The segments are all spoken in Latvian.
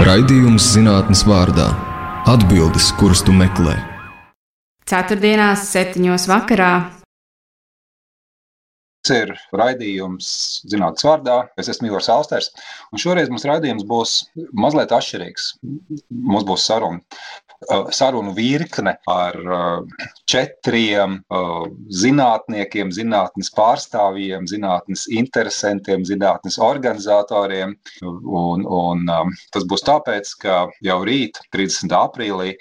Raidījums zinātnes vārdā - atbildes, kuras tu meklē. Ceturtdienās, septiņos vakarā Tas ir raidījums zinātnīs vārdā. Es esmu Ivars Alsters. Šoreiz mums raidījums būs mazliet atšķirīgs. Mums būs saruna. Sarunu virkne ar uh, četriem uh, zinātniekiem, zinātnes pārstāvjiem, zinātnes interesantiem, zinātnes organizatoriem. Un, un, um, tas būs tāpēc, ka jau rīt, 30. aprīlī,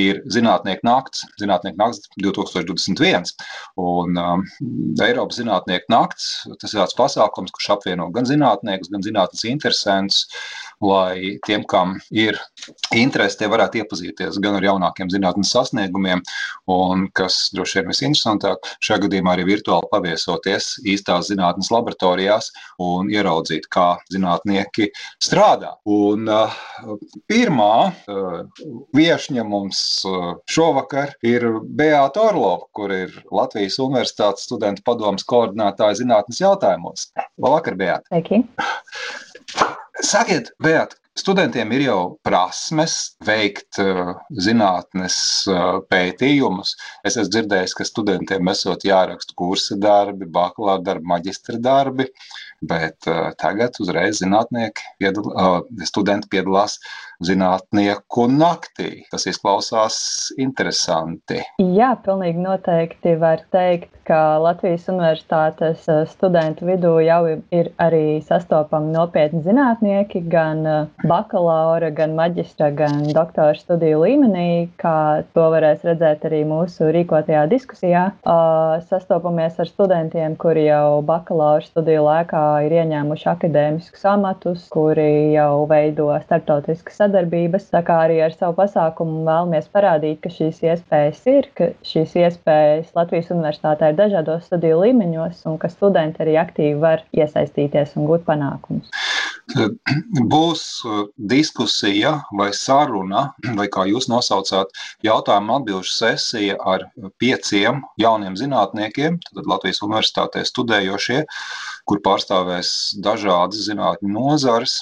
ir Zinātnieku nakts, Zinātnieku nakts 2021. Un um, Eiropas Zinātnieku nakts. Tas ir tāds pasākums, kurš apvieno gan zinātniekus, gan zinātnes interesantus, lai tiem, kam ir interesi, tie varētu iepazīties gan ar jaunākiem zinātnes sasniegumiem, un kas droši vien visinteresantāk, šajā gadījumā arī virtuāli paviesoties īstās zinātnes laboratorijās un ieraudzīt, kā zinātnieki strādā. Un, uh, pirmā uh, viesņa mums uh, šovakar ir Beata Orlova, kur ir Latvijas Universitātes studentu padomas koordinātāja zinātnes jautājumos. Labvakar, Beat! Sveiki! Sakiet, Beat, studentiem ir jau prasmes veikt uh, zinātnes uh, pētījumus. Es esmu dzirdējis, ka studentiem esot jāraksta kursa darbi, bakalaura darbi, maģistra darbi, bet uh, tagad uzreiz zinātnieki, piedal, uh, studenti piedalās zinātnieku naktī. Tas izklausās interesanti. Jā, pilnīgi noteikti var teikt, ka Latvijas universitātes eh, studentu vidū jau ir arī sastopami nopietni zinātnieki, gan bakalaura, gan maģistra, gan doktora studiju līmenī, kā to varēs redzēt arī mūsu rīkotajā diskusijā. Sastopamies ar studentiem, kuri jau bakalaura studiju laikā ir ieņēmuši akadēmiskus amatus, kuri jau veido starptautiskas sadarbības. Tā kā arī ar savu pasākumu vēlamies parādīt, ka šīs iespējas ir, ka šīs iespējas Latvijas universitātē ir dažādos studiju līmeņos, un ka studenti arī aktīvi var iesaistīties un gūt panākumus. Būs uh, diskusija vai saruna, vai kā jūs nosaucāt, jautājumu atbildžu sesija ar pieciem jauniem zinātniekiem, tad Latvijas universitātē studējošie, kur pārstāvēs dažādas zinātņu nozares.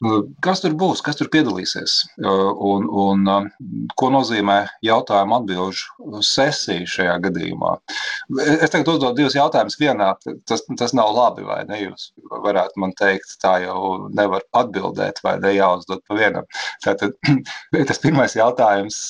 Uh, kas tur būs, kas tur piedalīsies uh, un, un ko nozīmē jautājumu atbildžu sesija šajā gadījumā? Es tagad uzdodu divus jautājumus vienā. Tas, tas nav labi, vai ne? Jūs varētu man teikt, tā jau nevar atbildēt, vai ne jāuzdod pa vienam. Tātad tas pirmais jautājums,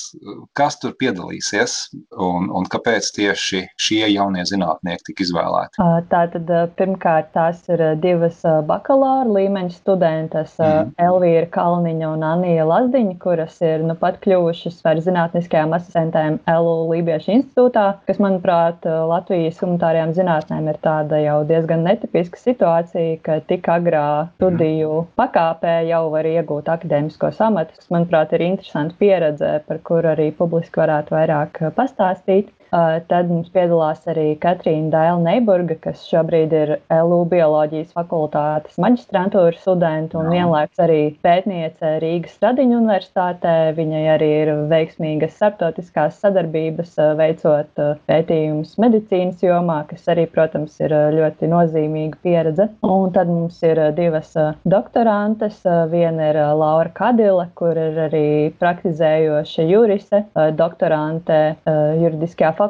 kas tur piedalīsies un, un kāpēc tieši šie jaunie zinātnieki tika izvēlēti? Tātad pirmkārt tās ir divas bakalaura līmeņa studentas, mm. Elvīra Kalniņa un Anija Lazdiņa, kuras ir nu pat kļuvušas par zinātniskajām asistentēm LU Lībiešu institūtā, kas, manuprāt, Latvijas humanitārajām zinātnēm ir tāda jau diezgan netipiska situācija, ka tik agrā studiju pakāpē jau var iegūt akadēmiskos amatus, kas, manuprāt, ir interesanta pieredze, par kuru arī publiski varētu vairāk pastāstīt. Tad mums piedalās arī Katrīna Daila Neiburga, kas šobrīd ir LU bioloģijas fakultātes maģistrantūras studenta un vienlaikus arī pētniece Rīgas Stradiņu universitātē. Viņai arī ir veiksmīgas starptautiskās sadarbības, veicot pētījumus medicīnas jomā, kas arī, protams, ir ļoti nozīmīga pieredze. Un tad mums ir divas doktorantes. Viena ir Laura Kadile, kur ir arī praktizējoša juriste, doktorante juridiskajā fakultātē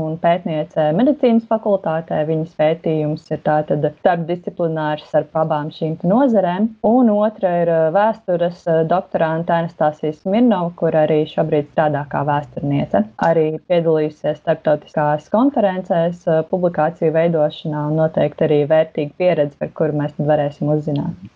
un pētniece medicīnas fakultātē. Viņas pētījums ir tātad starpdisciplinārs ar abām šīm nozarēm. Un otra ir uh, vēstures uh, doktorante Anastasija Smirnova, kur arī šobrīd strādā kā vēsturniece. Arī piedalīsies starptautiskās konferencēs, uh, publikāciju veidošanā un noteikti arī vērtīga pieredze, par kuru mēs varēsim uzzināt.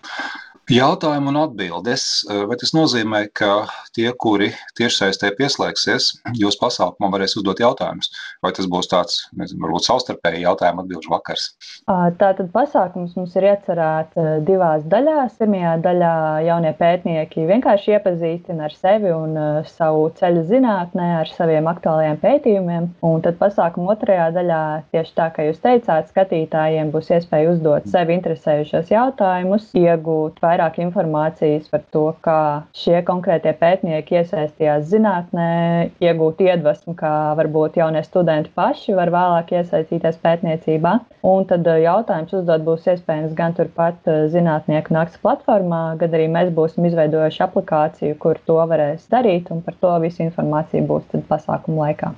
Jautājumu un atbildes. Eh, vai tas nozīmē, ka tie, kuri tiešsaistē pieslēgsies, jūs pasākumā varēs uzdot jautājumus? Vai tas būs tāds, nezinu, varbūt savstarpēji jautājumu atbilžu vakars? Tātad pasākums mums ir iecerēts divās daļās. Pirmajā daļā jaunie pētnieki vienkārši iepazīstina ar sevi un savu ceļu zinātnē, ar saviem aktuālajiem pētījumiem. Un tad pasākuma otrajā daļā, tieši tā kā jūs teicāt, skatītājiem būs iespēja uzdot sevi interesējušos jautājumus, iegūt vairāk vairāk informācijas par to, kā šie konkrētie pētnieki iesaistījās zinātnē, iegūt iedvesmu, kā varbūt jaunie studenti paši var vēlāk iesaistīties pētniecībā. Un tad eh, jautājums uzdot būs iespējams gan turpat eh, zinātnieku nakts platformā, gan arī mēs būsim izveidojuši aplikāciju, kur to varēs darīt, un par to visu informāciju būs pasākuma laikā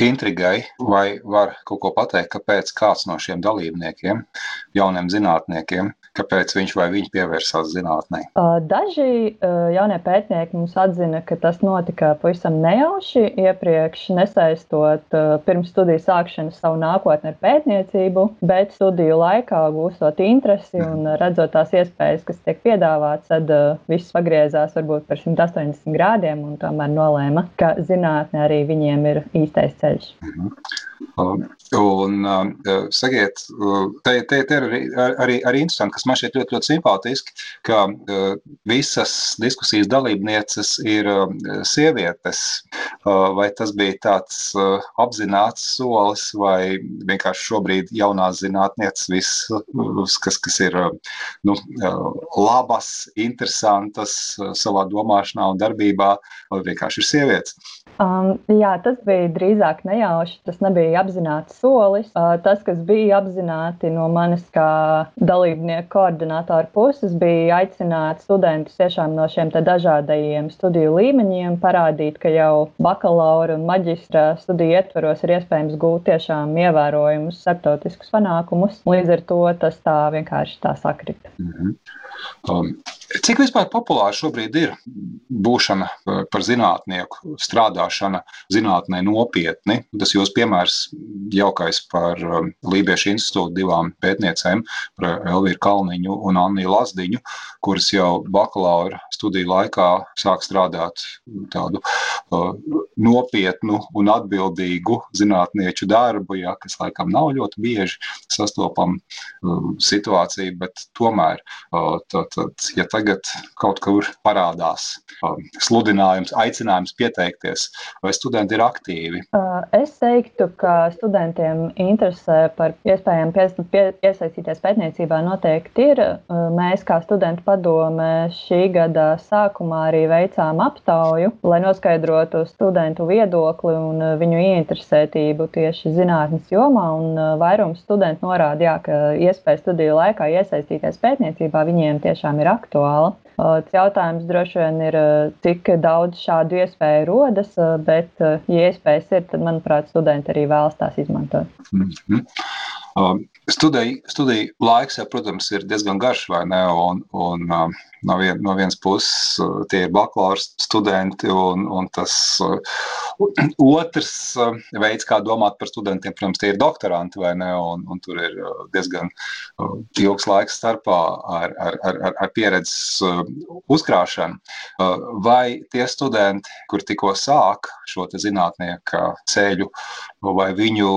intrigai, vai var kaut ko pateikt, kāpēc kāds no šiem dalībniekiem, jauniem zinātniekiem, kāpēc viņš vai viņa pievērsās zinātnē? Daži jaunie pētnieki mums atzina, ka tas notika pavisam nejauši, iepriekš nesaistot pirms studiju sākšanas savu nākotni ar pētniecību, bet studiju laikā gūstot interesi un redzot tās iespējas, kas tiek piedāvāts, tad viss pagriezās varbūt par 180 grādiem un tomēr nolēma, ka zinātne arī viņiem ir īstais ceļš. Mhm. Un, uh, sakiet, te, te, te ir arī, arī, arī interesanti, kas man šķiet ļoti, ļoti simpātiski, ka uh, visas diskusijas dalībnieces ir sievietes. Vai tas bija tāds apzināts solis, vai vienkārši šobrīd jaunās zinātnieces, viss, kas, kas ir nu, labas, interesantas savā domāšanā un darbībā, vienkārši ir sievietes. Um, jā, tas bija drīzāk nejauši. Tas nebija apzināts solis. Uh, tas, kas bija apzināti no manis kā dalībnieku koordinātora puses, bija aicināt studentus tiešām no šiem dažādajiem studiju līmeņiem parādīt, ka jau bakalaura un maģistra studiju ietvaros ir iespējams gūt tiešām ievērojumus starptautiskus panākumus. Līdz ar to tas tā vienkārši tā sakrita. Mm -hmm. Um, cik vispār populāra šobrīd ir būšana uh, par zinātnieku, strādāšana zinātnē nopietni? Tas jūs piemērs jaukais par um, Lībiešu institūtu divām pētniecēm, par Elvīru Kalniņu un Anniju Lazdiņu, kuras jau bakalaura studiju laikā sāk strādāt tādu uh, nopietnu un atbildīgu zinātnieču darbu, ja, kas laikam nav ļoti bieži sastopama uh, situācija, bet tomēr uh, Tātad, ja tagad kaut kur parādās um, sludinājums, aicinājums pieteikties, vai studenti ir aktīvi? Uh, es teiktu, ka studentiem interesē par iespējām pie, pie, iesaistīties pētniecībā noteikti ir. Uh, mēs, kā studentu padome, šī gada sākumā arī veicām aptauju, lai noskaidrotu studentu viedokli un uh, viņu ieinteresētību tieši zinātnes jomā. Vairums studentu norādīja, ka iespēja studiju laikā iesaistīties pētniecībā viņiem jautājumiem tiešām ir aktuāla. Tas jautājums droši vien ir, cik daudz šādu iespēju rodas, bet, ja iespējas ir, tad, manuprāt, studenti arī vēlas tās izmantot. Mm -hmm. Studiju, studiju laiks, ja, protams, ir diezgan garš, vai ne? Un, un, um, no, vien, no vienas puses, uh, tie ir bakalaura studenti, un, un tas uh, otrs uh, veids, kā domāt par studentiem, protams, tie ir doktoranti, vai ne? Un, un tur ir diezgan ilgs laiks starpā ar, ar, ar, ar pieredzes uzkrāšanu. Vai tie studenti, kur tikko sāk šo zinātnieku ceļu, vai viņu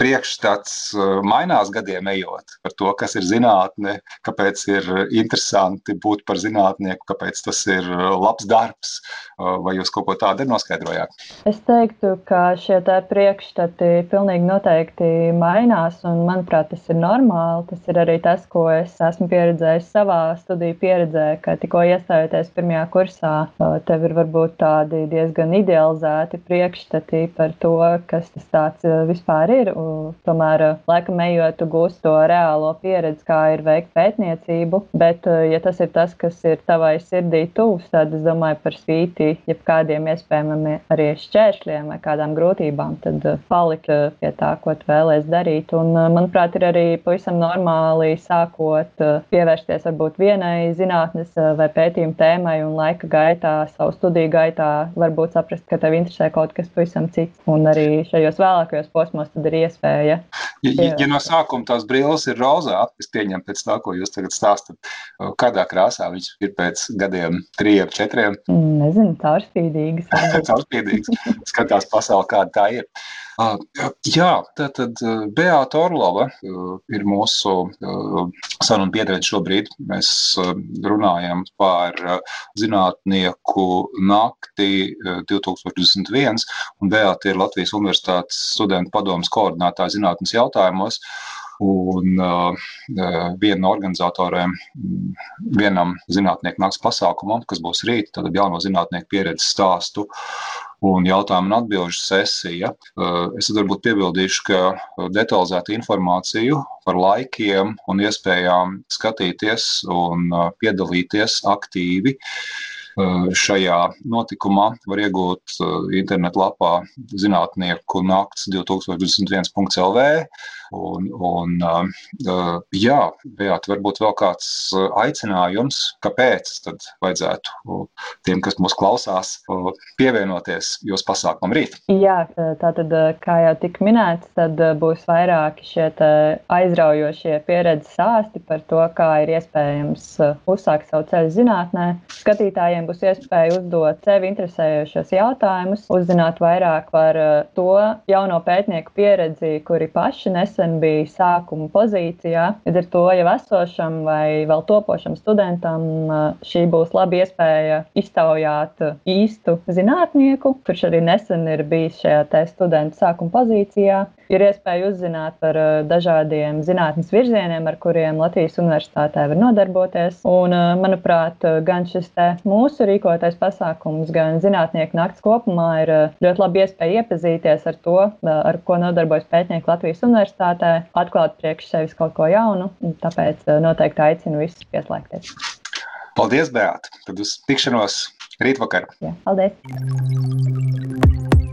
priekšstats mainās? gadiem ejot par to, kas ir zinātne, kāpēc ir interesanti būt par zinātnieku, kāpēc tas ir labs darbs. Vai jūs kaut ko tādu noskaidrojāt? Es teiktu, ka šie priekšstati pilnīgi noteikti mainās, un manuprāt, tas ir normāli. Tas ir arī tas, ko es esmu pieredzējis savā studiju pieredzē, ka tikko iestājoties pirmajā kursā, tev ir varbūt tādi diezgan idealizēti priekšstati par to, kas tas vispār ir. Tomēr, laikam, ejot gūsi to reālo pieredzi, kā ir veikt pētniecību. Bet, eh, ja tas ir tas, kas ir tavai sirdī tuvs, tad es domāju par spīti jebkādiem iespējamiem arī šķēršļiem vai kādām grūtībām, tad eh, palikt eh, pie tā, ko tu vēlēsies darīt. Un, manuprāt, ir arī pavisam normāli sākot pievērsties varbūt vienai zinātnes vai pētījuma tēmai un laika gaitā, savu studiju gaitā, varbūt saprast, ka tev interesē kaut kas pavisam cits. Un arī šajos vēlākajos posmos tad ir iespēja. Ja, ja no sākuma tās brilles ir rozā, es pieņemu pēc tā, ko jūs tagad stāstat. Kādā krāsā viņš ir pēc gadiem, trijiem, četriem? Nezinu, caurspīdīgs. caurspīdīgs. Skatās pasauli, kāda tā ir. Uh, jā, tātad Beata Orlova uh, ir mūsu uh, sarunu biedrene šobrīd. Mēs runājam par zinātnieku nakti 2021, un Beata ir Latvijas Universitātes studentu padomas koordinātāja zinātnes jautājumos. Un uh, viena no organizatoriem, vienam zinātnieku nakts pasākumam, kas būs rīt, tad jauno zinātnieku pieredzes stāstu un jautājumu un atbildžu sesija. Es varbūt piebildīšu, ka detalizētu informāciju par laikiem un iespējām skatīties un piedalīties aktīvi šajā notikumā var iegūt internetlapā zinātnieku nakts 2021.lv. Un, un, jā, Beat, varbūt vēl kāds aicinājums, kāpēc tad vajadzētu tiem, kas mūs klausās, pievienoties jūsu pasākumam rīt? Jā, tātad, kā jau tika minēts, tad būs vairāki šie aizraujošie pieredzes stāsti par to, kā ir iespējams uzsākt savu ceļu zinātnē. Skatītājiem būs iespēja uzdot sevi interesējošos jautājumus, uzzināt vairāk par uh, to jauno pētnieku pieredzi, kuri paši nesen bija sākuma pozīcijā. Līdz ar to jau esošam vai vēl topošam studentam uh, šī būs laba iespēja iztaujāt īstu zinātnieku, kurš arī nesen ir bijis šajā studentu sākuma pozīcijā ir iespēja uzzināt par uh, dažādiem zinātnes virzieniem, ar kuriem Latvijas universitātē var nodarboties. Un, manuprāt, gan šis mūsu rīkotais pasākums, gan zinātnieku nakts kopumā ir ļoti labi iespēja iepazīties ar to, ar ko nodarbojas pētnieki Latvijas universitātē, atklāt priekš sevis kaut ko jaunu. Tāpēc noteikti aicinu visus pieslēgties. Paldies, Beata! Tad uz tikšanos rītvakar! Jā, paldies!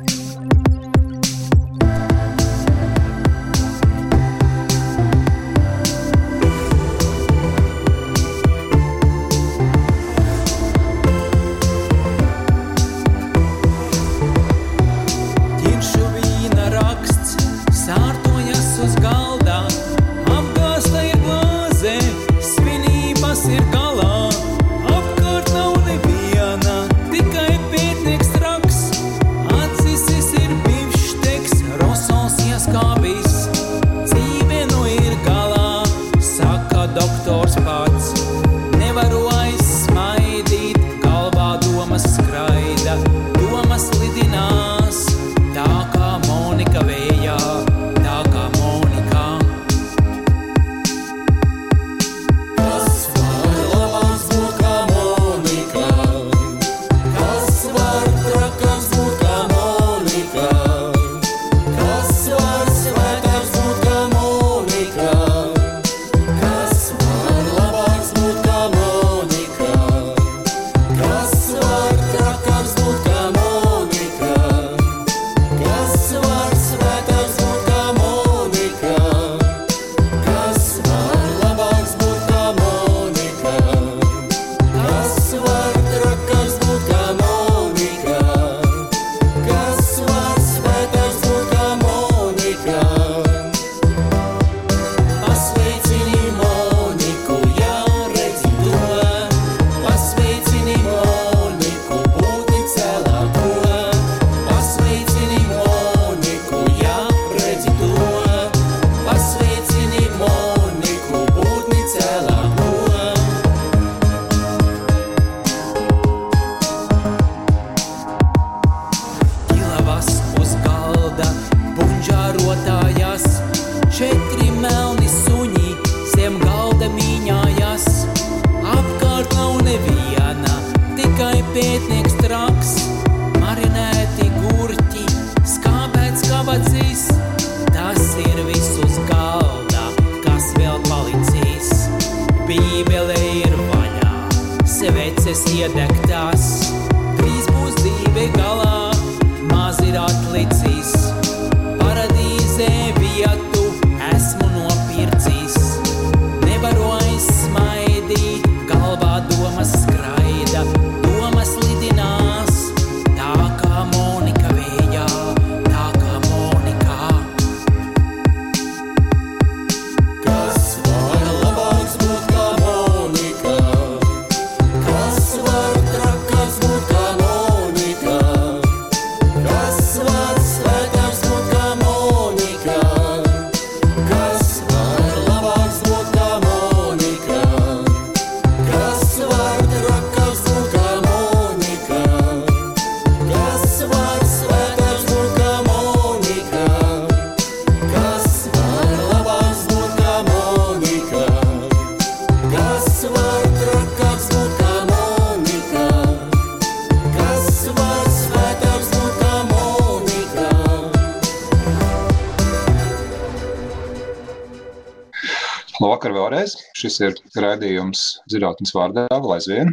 Šis ir raidījums zinātnes vārdā vēl aizvien.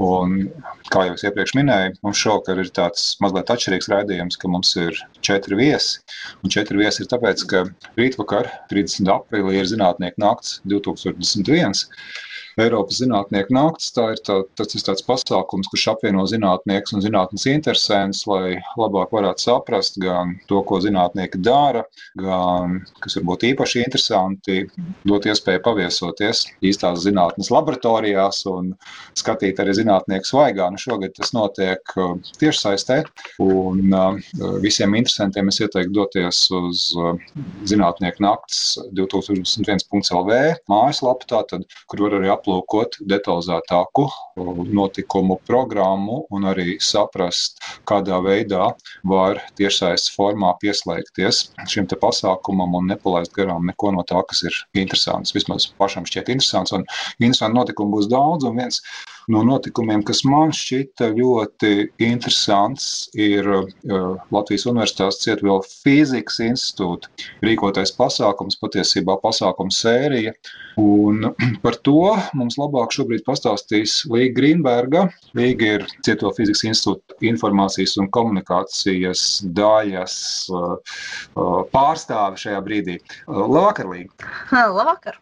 Un, kā jau es iepriekš minēju, mums šovakar ir tāds mazliet atšķirīgs raidījums, ka mums ir četri viesi. Un četri viesi ir tāpēc, ka rītvakar, 30. aprīlī, ir zinātnieku nakts 2021. Eiropas zinātnieku naktis. Tā ir tā, tas ir tāds pasākums, kurš apvieno zinātniekus un zinātnes interesantus, lai labāk varētu saprast gan to, ko zinātnieki dara, gan, kas varbūt īpaši interesanti, dot iespēju paviesoties īstās zinātnes laboratorijās un skatīt arī zinātnieku svaigā. Nu, šogad tas notiek uh, tiešsaistē, un uh, visiem interesantiem es ieteiktu doties uz uh, zinātnieku naktis 2021.lv mājaslapu, tātad, kur var arī aplūkot aplūkot detalizētāku notikumu programmu un arī saprast, kādā veidā var tiešsaistes formā pieslēgties šim pasākumam un nepalaist garām neko no tā, kas ir interesants. Vismaz pašam šķiet interesants, un interesanti notikumi būs daudz. Un viens no notikumiem, kas man šķita ļoti interesants, ir uh, Latvijas Universitātes Cietuvila fizikas institūta rīkotais pasākums, patiesībā pasākuma sērija. Un par to mums labāk šobrīd pastāstīs Līga Grīnberga. Līga ir Cietuvila fizikas institūta informācijas un komunikācijas daļas uh, uh, pārstāve šajā brīdī. Labvakar, Līga! Labvakar!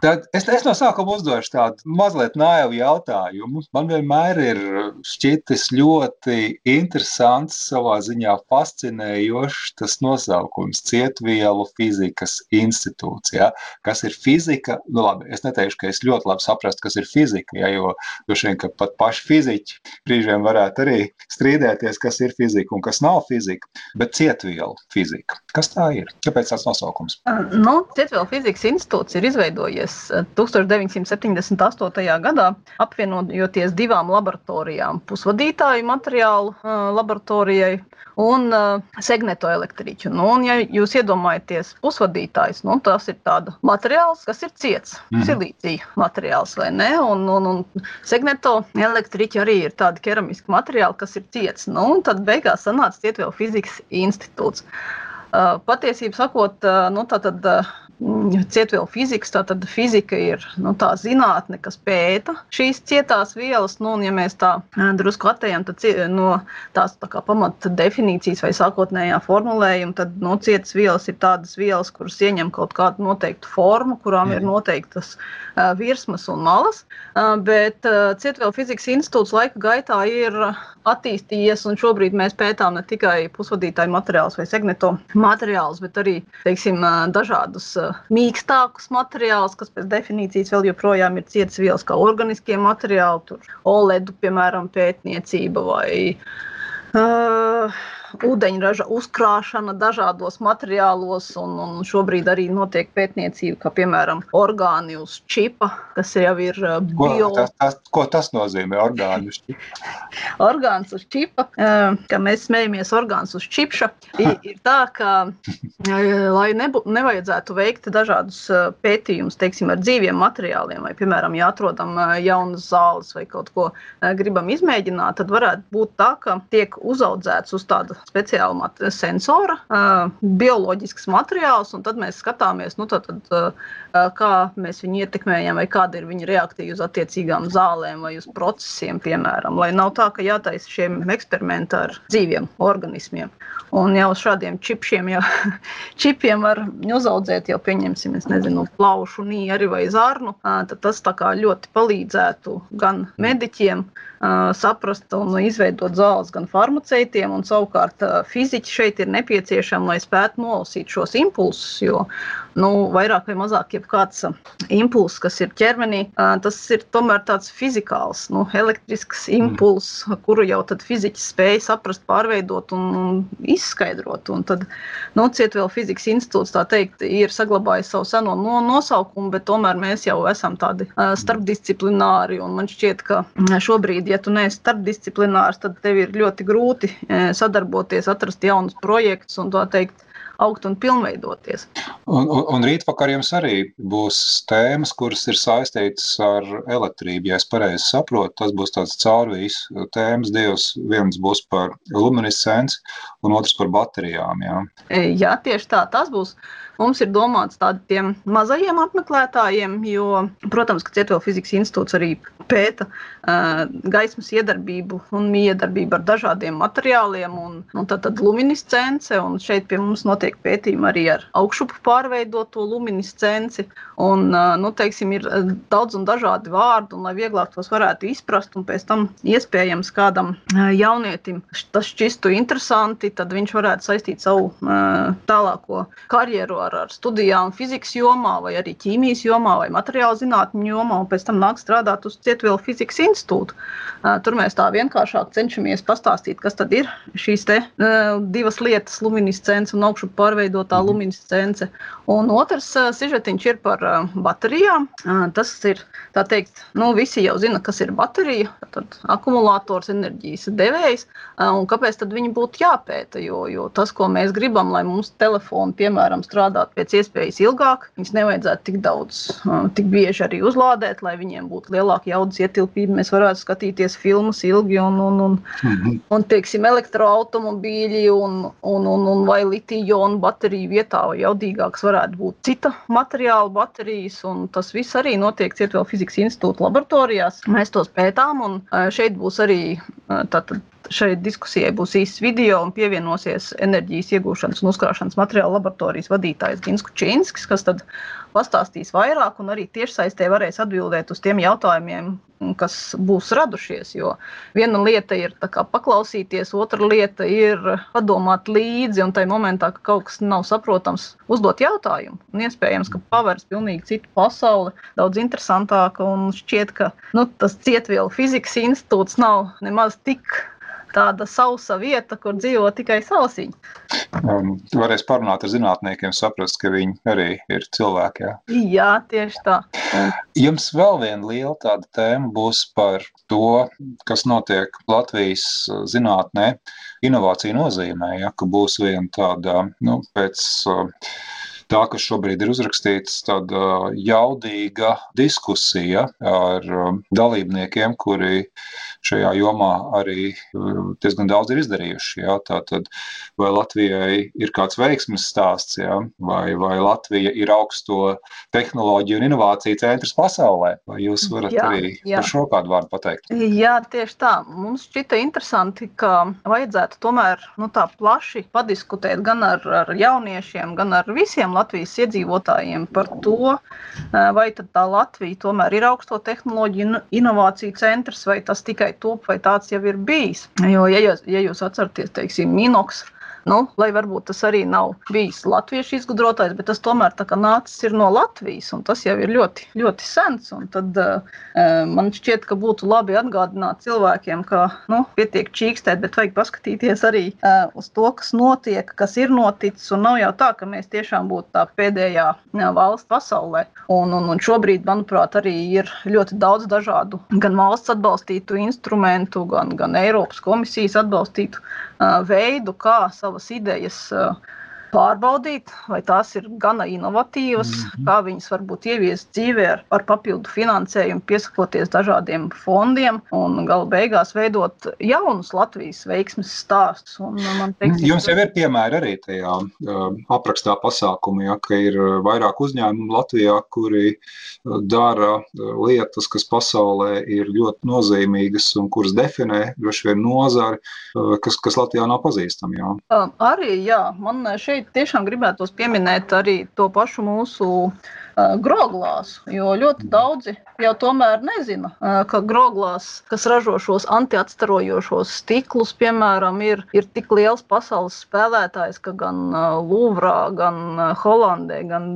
Tad es, es no sākuma uzdošu tādu mazliet naivu jautājumu. Man vienmēr ir šķitis ļoti interesants, savā ziņā fascinējošs tas nosaukums - Cietvielu fizikas institūts. Ja? Kas ir fizika? Nu, labi, es neteikšu, ka es ļoti labi saprastu, kas ir fizika, ja? jo droši vien, pat paši fiziķi brīžiem varētu arī strīdēties, kas ir fizika un kas nav fizika. Bet cietvielu fizika. Kas tā ir? Kāpēc tāds nosaukums? Nu, Cietvielu fizikas institūts ir izveidojies izveidojies 1978. Eh, gadā, apvienojoties divām laboratorijām - pusvadītāju materiālu laboratorijai un uh, segneto elektriķu. Nu, un, ja jūs iedomājaties pusvadītājs, nu, tas ir tāds materiāls, kas ir ciets, mm silīcija materiāls vai ne? Un, un, un segneto elektriķi arī ir tādi keramiski materiāli, kas ir ciets. Nu, un tad beigās sanāca Cietvielu fizikas institūts. Uh, patiesībā sakot, nu, tad cietvielu fizikas. Tātad fizika ir nu, tā zinātne, kas pēta šīs cietās vielas. Nu, un, ja mēs tā drusku attējam no tās tā pamata definīcijas vai sākotnējā formulējuma, tad nu, cietas vielas ir tādas vielas, kuras ieņem kaut kādu noteiktu formu, kurām ir noteiktas uh, virsmas un malas. Uh, bet uh, Cietvielu fizikas institūts laika gaitā ir attīstījies, un šobrīd mēs pētām ne tikai pusvadītāju materiālus vai segneto materiālus, bet arī teiksim, dažādus mīkstākus materiālus, kas pēc definīcijas vēl joprojām ir cietas vielas, kā organiskie materiāli, tur oledu, piemēram, pētniecība vai uh, ūdeņraža uzkrāšana dažādos materiālos, un, un šobrīd arī notiek pētniecība, kā piemēram orgāni uz čipa, kas jau ir uh, bio. Ko tas, tas, ko tas nozīmē? Orgāni uz čipa. orgāns uz čipa, uh, kā mēs smējamies, orgāns uz čipša, ir, tā, ka, uh, lai nebū, nevajadzētu veikt dažādus pētījumus, teiksim, ar dzīviem materiāliem, vai, piemēram, ja atrodam jaunas zāles vai kaut ko gribam izmēģināt, tad varētu būt tā, ka tiek uzaudzēts uz tāda speciāla mat sensora, uh, bioloģisks materiāls, un tad mēs skatāmies, nu, tad, tad, uh, kā mēs viņu ietekmējam, vai kāda ir viņa reakcija uz attiecīgām zālēm vai uz procesiem, piemēram. Lai nav tā, ka jātaisa šiem eksperimenti ar dzīviem organismiem. Un jau šādiem čipšiem, jau čipiem var uzaudzēt, jau pieņemsim, nezinu, plaušu, nīri vai zarnu. Tad tas ļoti palīdzētu gan mediķiem saprast un izveidot zāles gan farmaceitiem, un savukārt fiziķi šeit ir nepieciešami, lai spētu nolasīt šos impulsus, jo nu, vairāk vai mazāk jebkāds impulss, kas ir ķermenī, tas ir tomēr tāds fizikāls, nu, elektrisks mm. impulss, kuru jau tad fiziķis spēja saprast, pārveidot un, un izskaidrot. Un tad, nu, Cietvielu fizikas institūts, tā teikt, ir saglabājis savu seno no, nosaukumu, bet tomēr mēs jau esam tādi uh, starpdisciplināri, un man šķiet, ka šobrīd, ja tu neesi starpdisciplinārs, tad tev ir ļoti grūti uh, sadarboties, atrast jaunus projektus un tā teikt, augt un pilnveidoties. Un, un, un rītvakar jums arī būs tēmas, kuras ir saistītas ar elektrību. Ja es pareizi saprotu, tas būs tāds caurvīs tēmas. Divas, viens būs par luminescenci un otrs par baterijām. Jā, e, jā tieši tā. Tas būs mums ir domāts tādiem mazajiem apmeklētājiem, jo, protams, ka Cietuvela fizikas institūts arī pēta uh, gaismas iedarbību un miedarbību ar dažādiem materiāliem, un, un tad, tad luminiscence, un šeit pie mums notiek pētījumi arī ar augšupu pārveidoto luminiscenci, un, uh, nu, teiksim, ir daudz un dažādi vārdi, un lai vieglāk tos varētu izprast, un pēc tam iespējams kādam uh, jaunietim tas šķistu interesanti, tad viņš varētu saistīt savu uh, tālāko karjeru ar, ar studijām fizikas jomā, vai arī ķīmijas jomā, vai materiālu zinātņu jomā, un pēc tam nāk strādāt uz Cietuvela fizikas institūtu. Tur mēs tā vienkāršāk cenšamies pastāstīt, kas tad ir šīs te, divas lietas - luminiscence un augšu pārveidotā luminiscence. Un otrs sižetiņš ir par baterijām. Tas ir, tā teikt, nu, visi jau zina, kas ir baterija, tad akumulators, enerģijas devējs, un kāpēc tad viņi būtu jāpēta, jo, jo tas, ko mēs gribam, lai mums telefoni, piemēram, strādātu pēc iespējas ilgāk, viņus nevajadzētu tik daudz, tik bieži arī uzlādēt, lai viņiem būtu lielāka jaudas ietilpība, mēs varētu skatīties filmas ilgi un, un, un, Mhm. un teiksim, elektroautomobīļi un, un, un, un vai litiju-ionu bateriju vietā vai jaudīgāks varētu būt cita materiāla baterijas. Tas viss arī notiek Cietuvela fizikas institūta laboratorijās. Mēs tos pētām un šeit būs arī tātad. Šai diskusijai būs īsts video un pievienosies enerģijas iegūšanas un uzkrāšanas materiāla laboratorijas vadītājs Gins Kučinskis, kas tad pastāstīs vairāk un arī tiešsaistē varēs atbildēt uz tiem jautājumiem, kas būs radušies. Jo viena lieta ir kā paklausīties, otra lieta ir padomāt līdzi, un tajā momentā, ka kaut kas nav saprotams, uzdot jautājumu. Un iespējams, ka pavērs pilnīgi citu pasauli, daudz interesantāka, un šķiet, ka nu, tas cietvielu fizikas institūts nav nemaz tik tāda sausa vieta, kur dzīvo tikai sausiņi. Um, varēs parunāt ar zinātniekiem, saprast, ka viņi arī ir cilvēki. Jā. Jā, tieši tā. Jums vēl viena liela tāda tēma būs par to, kas notiek Latvijas uh, zinātnē, inovāciju nozīmē, ja, ka būs viena tāda, nu, pēc uh, tā, kas šobrīd ir uzrakstīts, tāda jaudīga diskusija ar um, dalībniekiem, kuri šajā jomā arī uh, diezgan daudz ir izdarījuši. Ja? Tātad, vai Latvijai ir kāds veiksmes stāsts, ja? vai, vai Latvija ir augsto tehnoloģiju un inovāciju centrs pasaulē? Vai jūs varat Jā, arī jā. par šo kādu vārdu pateikt? Jā, tieši tā. Mums šķita interesanti, ka vajadzētu tomēr nu, tā plaši padiskutēt gan ar, ar jauniešiem, gan ar visiem Latvijas iedzīvotājiem par to, vai tā Latvija tomēr ir augsto tehnoloģiju un inovāciju centrs, vai tas tikai top, vai tāds jau ir bijis. Jo, ja jūs, ja jūs atceraties, teiksim, Minoks. Nu, lai varbūt tas arī nav bijis latviešu izgudrotājs, bet tas tomēr nācis no Latvijas, un tas jau ir ļoti, ļoti sens. Tad uh, man šķiet, ka būtu labi atgādināt cilvēkiem, ka nu, pietiek čīkstēt, bet vajag paskatīties arī uh, uz to, kas notiek, kas ir noticis. Nav jau tā, ka mēs tiešām būtu tā pēdējā jā, valsts pasaulē. Un, un, un šobrīd, manuprāt, arī ir ļoti daudz dažādu gan valsts atbalstītu instrumentu, gan, gan Eiropas komisijas atbalstītu uh, veidu, kā savas idejas uh, pārbaudīt, vai tās ir gana inovatīvas, mm -hmm. kā viņas var būt ieviestas dzīvē ar, ar papildu finansējumu, piesakoties dažādiem fondiem un gala beigās veidot jaunus Latvijas veiksmes stāstus. Teiksim, Jums jau ir piemēri arī tajā uh, aprakstā pasākumā, ja, ka ir uh, vairāk uzņēmumu Latvijā, kuri uh, dara uh, lietas, kas pasaulē ir ļoti nozīmīgas un kuras definē droši vien nozari, uh, kas, kas Latvijā nav pazīstama. Jā. Um, arī jā, man šeit tiešām gribētos pieminēt arī to pašu mūsu uh, groglāsu, jo ļoti daudzi jau tomēr nezina, uh, ka groglās, kas ražo šos antiatstarojošos stiklus, piemēram, ir, ir tik liels pasaules spēlētājs, ka gan uh, Lūvrā, gan uh, Holandē, gan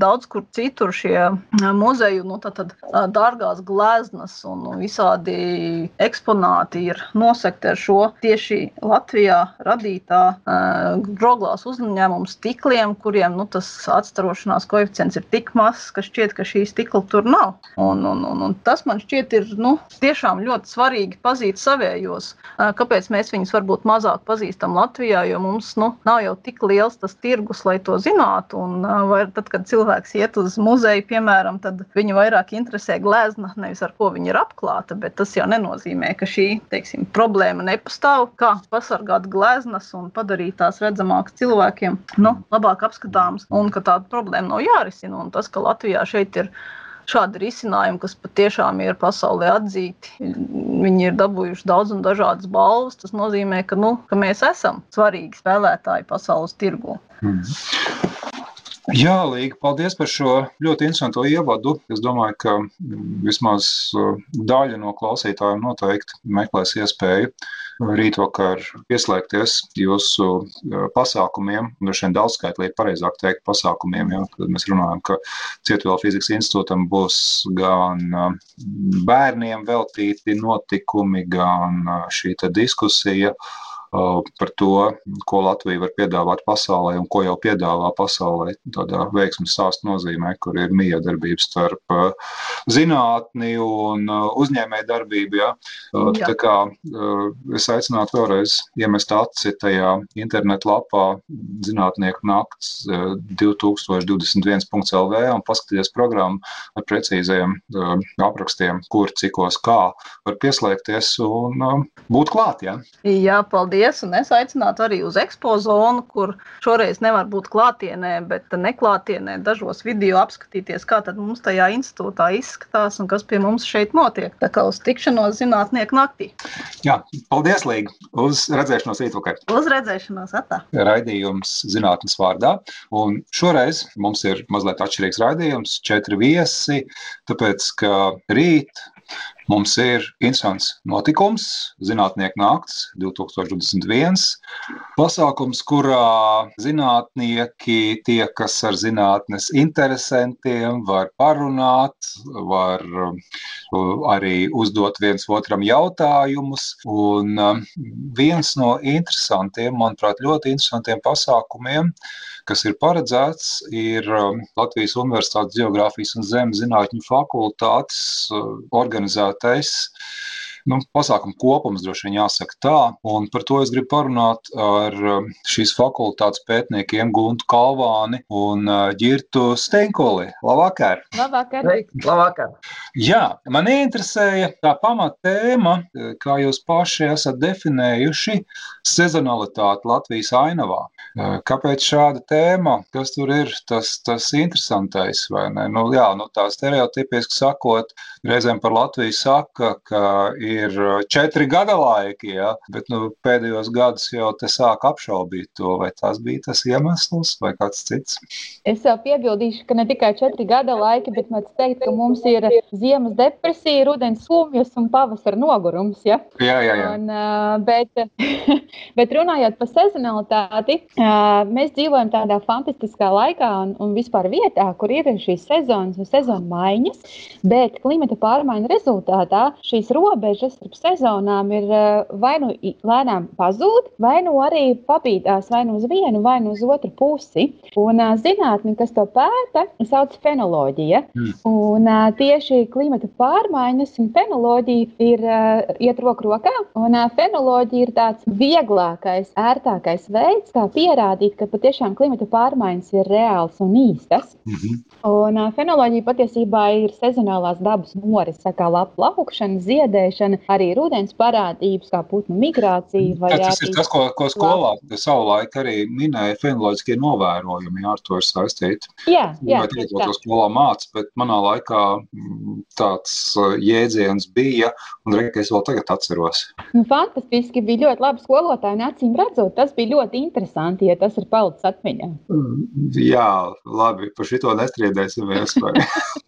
daudz kur citur šie uh, muzeju, nu, tātad uh, dārgās gleznas un visādi eksponāti ir nosekti ar šo tieši Latvijā radītā uh, groglās uzņēmuma stikliem, kuriem nu, tas atstarošanās koeficients ir tik mazs, ka šķiet, ka šī stikla tur nav. Un, un, un, un tas man šķiet ir nu, tiešām ļoti svarīgi pazīt savējos. Kāpēc mēs viņus varbūt mazāk pazīstam Latvijā, jo mums nu, nav jau tik liels tas tirgus, lai to zinātu. Un, vai tad, kad cilvēks iet uz muzeju, piemēram, tad viņu vairāk interesē glezna, nevis ar ko viņa ir apklāta, bet tas jau nenozīmē, ka šī teiksim, problēma nepastāv. Kā pasargāt gleznas un padarīt tās redzamākas cilvēkiem, nu, labāk apskatāms un ka tāda problēma nav jārisina. Un tas, ka Latvijā šeit ir šādi risinājumi, kas patiešām ir pasaulē atzīti. Viņi ir dabūjuši daudz un dažādas balvas. Tas nozīmē, ka, nu, ka mēs esam svarīgi spēlētāji pasaules tirgu. Mm. Jā, Līga, paldies par šo ļoti interesanto ievadu. Es domāju, ka mm, vismaz uh, daļa no klausītājiem noteikti meklēs iespēju rītvakar pieslēgties jūsu uh, pasākumiem, droši vien daudzskaitlīgi pareizāk teikt pasākumiem, jo, kad mēs runājam, ka Cietuvela fizikas institūtam būs gan uh, bērniem veltīti notikumi, gan šī diskusija par to, ko Latvija var piedāvāt pasaulē un ko jau piedāvā pasaulē. Tādā veiksmes stāsta nozīmē, kur ir miedarbība starp zinātni un uzņēmēju darbību. Ja? Tā kā es aicinātu vēlreiz iemest aci tajā internetu lapā zinātnieku nakts 2021.lv un paskatīties programmu ar precīziem aprakstiem, kur, cikos, kā var pieslēgties un būt klāt. Ja? Jā, paldies! Paldies. Un es aicinātu arī uz ekspo zonu, kur šoreiz nevar būt klātienē, bet neklātienē dažos video apskatīties, kā mums tajā institūtā izskatās un kas pie mums šeit notiek. Tā kā uz tikšanos zinātnieku naktī. Jā, paldies, Līga! Uz redzēšanos rītvakar! Uz redzēšanos atā! Raidījums zinātnes vārdā. Un šoreiz mums ir mazliet atšķirīgs raidījums, četri viesi, tāpēc ka rīt Mums ir interesants notikums, Zinātnieku nakts 2021. Pasākums, kurā zinātnieki tiekas ar zinātnes interesantiem, var parunāt, var uh, arī uzdot viens otram jautājumus. Un uh, viens no interesantiem, manuprāt, ļoti interesantiem pasākumiem kas ir paredzēts, ir um, Latvijas Universitātes Geogrāfijas un Zemes zinātņu fakultātes uh, estatais nu, pasākumu kopums, droši vien jāsaka tā. Un par to es gribu parunāt ar um, šīs fakultātes pētniekiem Guntu Kalvāni un uh, Girtu Steinkoli. Labvakar! Labvakar! Labvakar! Jā, man interesēja tā pamatēma, kā jūs paši esat definējuši sezonalitāti Latvijas ainavā. Uh, kāpēc šāda tēma? Kas tur ir tas, tas interesantais? Nu, jā, nu, tā stereotipiski sakot, reizēm par Latviju saka, ka ir ir četri gada laiki, ja? bet nu, pēdējos gadus jau te sāk apšaubīt to, vai tas bija tas iemesls vai kāds cits. Es jau piebildīšu, ka ne tikai četri gada laiki, bet mēs teikt, ka mums ir ziemas depresija, rudens sumjas un pavasara nogurums. Ja? Jā, jā, jā. Un, bet, bet runājot par sezonalitāti, mēs dzīvojam tādā fantastiskā laikā un, un vispār vietā, kur ir šīs sezonas un sezonu maiņas, bet klimata pārmaiņu rezultātā šīs robežas robežas starp sezonām ir eh, vai nu lēnām pazūd, vai nu arī pabīdās vai nu uz vienu, vai nu uz otru pusi. Un eh, zinātnē, kas to pēta, sauc fenoloģija. Mm. Un eh, tieši klimata pārmaiņas un fenoloģija ir iet roku rokā. Un fenoloģija ir tāds vieglākais, ērtākais veids, kā pierādīt, ka patiešām klimata pārmaiņas ir reāls un īstas. Mm -hmm. Un fenoloģija patiesībā ir sezonālās dabas noris, kā lapu laukšana, ziedēšana, arī rudens parādības, kā putnu migrācija. Tas, tas ir tas, ko, ko skolā savulaik arī minēja, fenoloģiskie novērojumi, jā, ar to ir saistīti. Jā, jā. Vai tagad to skolā māca, bet manā laikā mm, tāds uh, jēdziens bija, un reik, es vēl tagad atceros. Nu, fantastiski, bija ļoti labi skolotāji, un acīm redzot, tas bija ļoti interesanti, ja tas ir palicis atmiņā. Mm, jā, labi, par šito nestriedēsimies.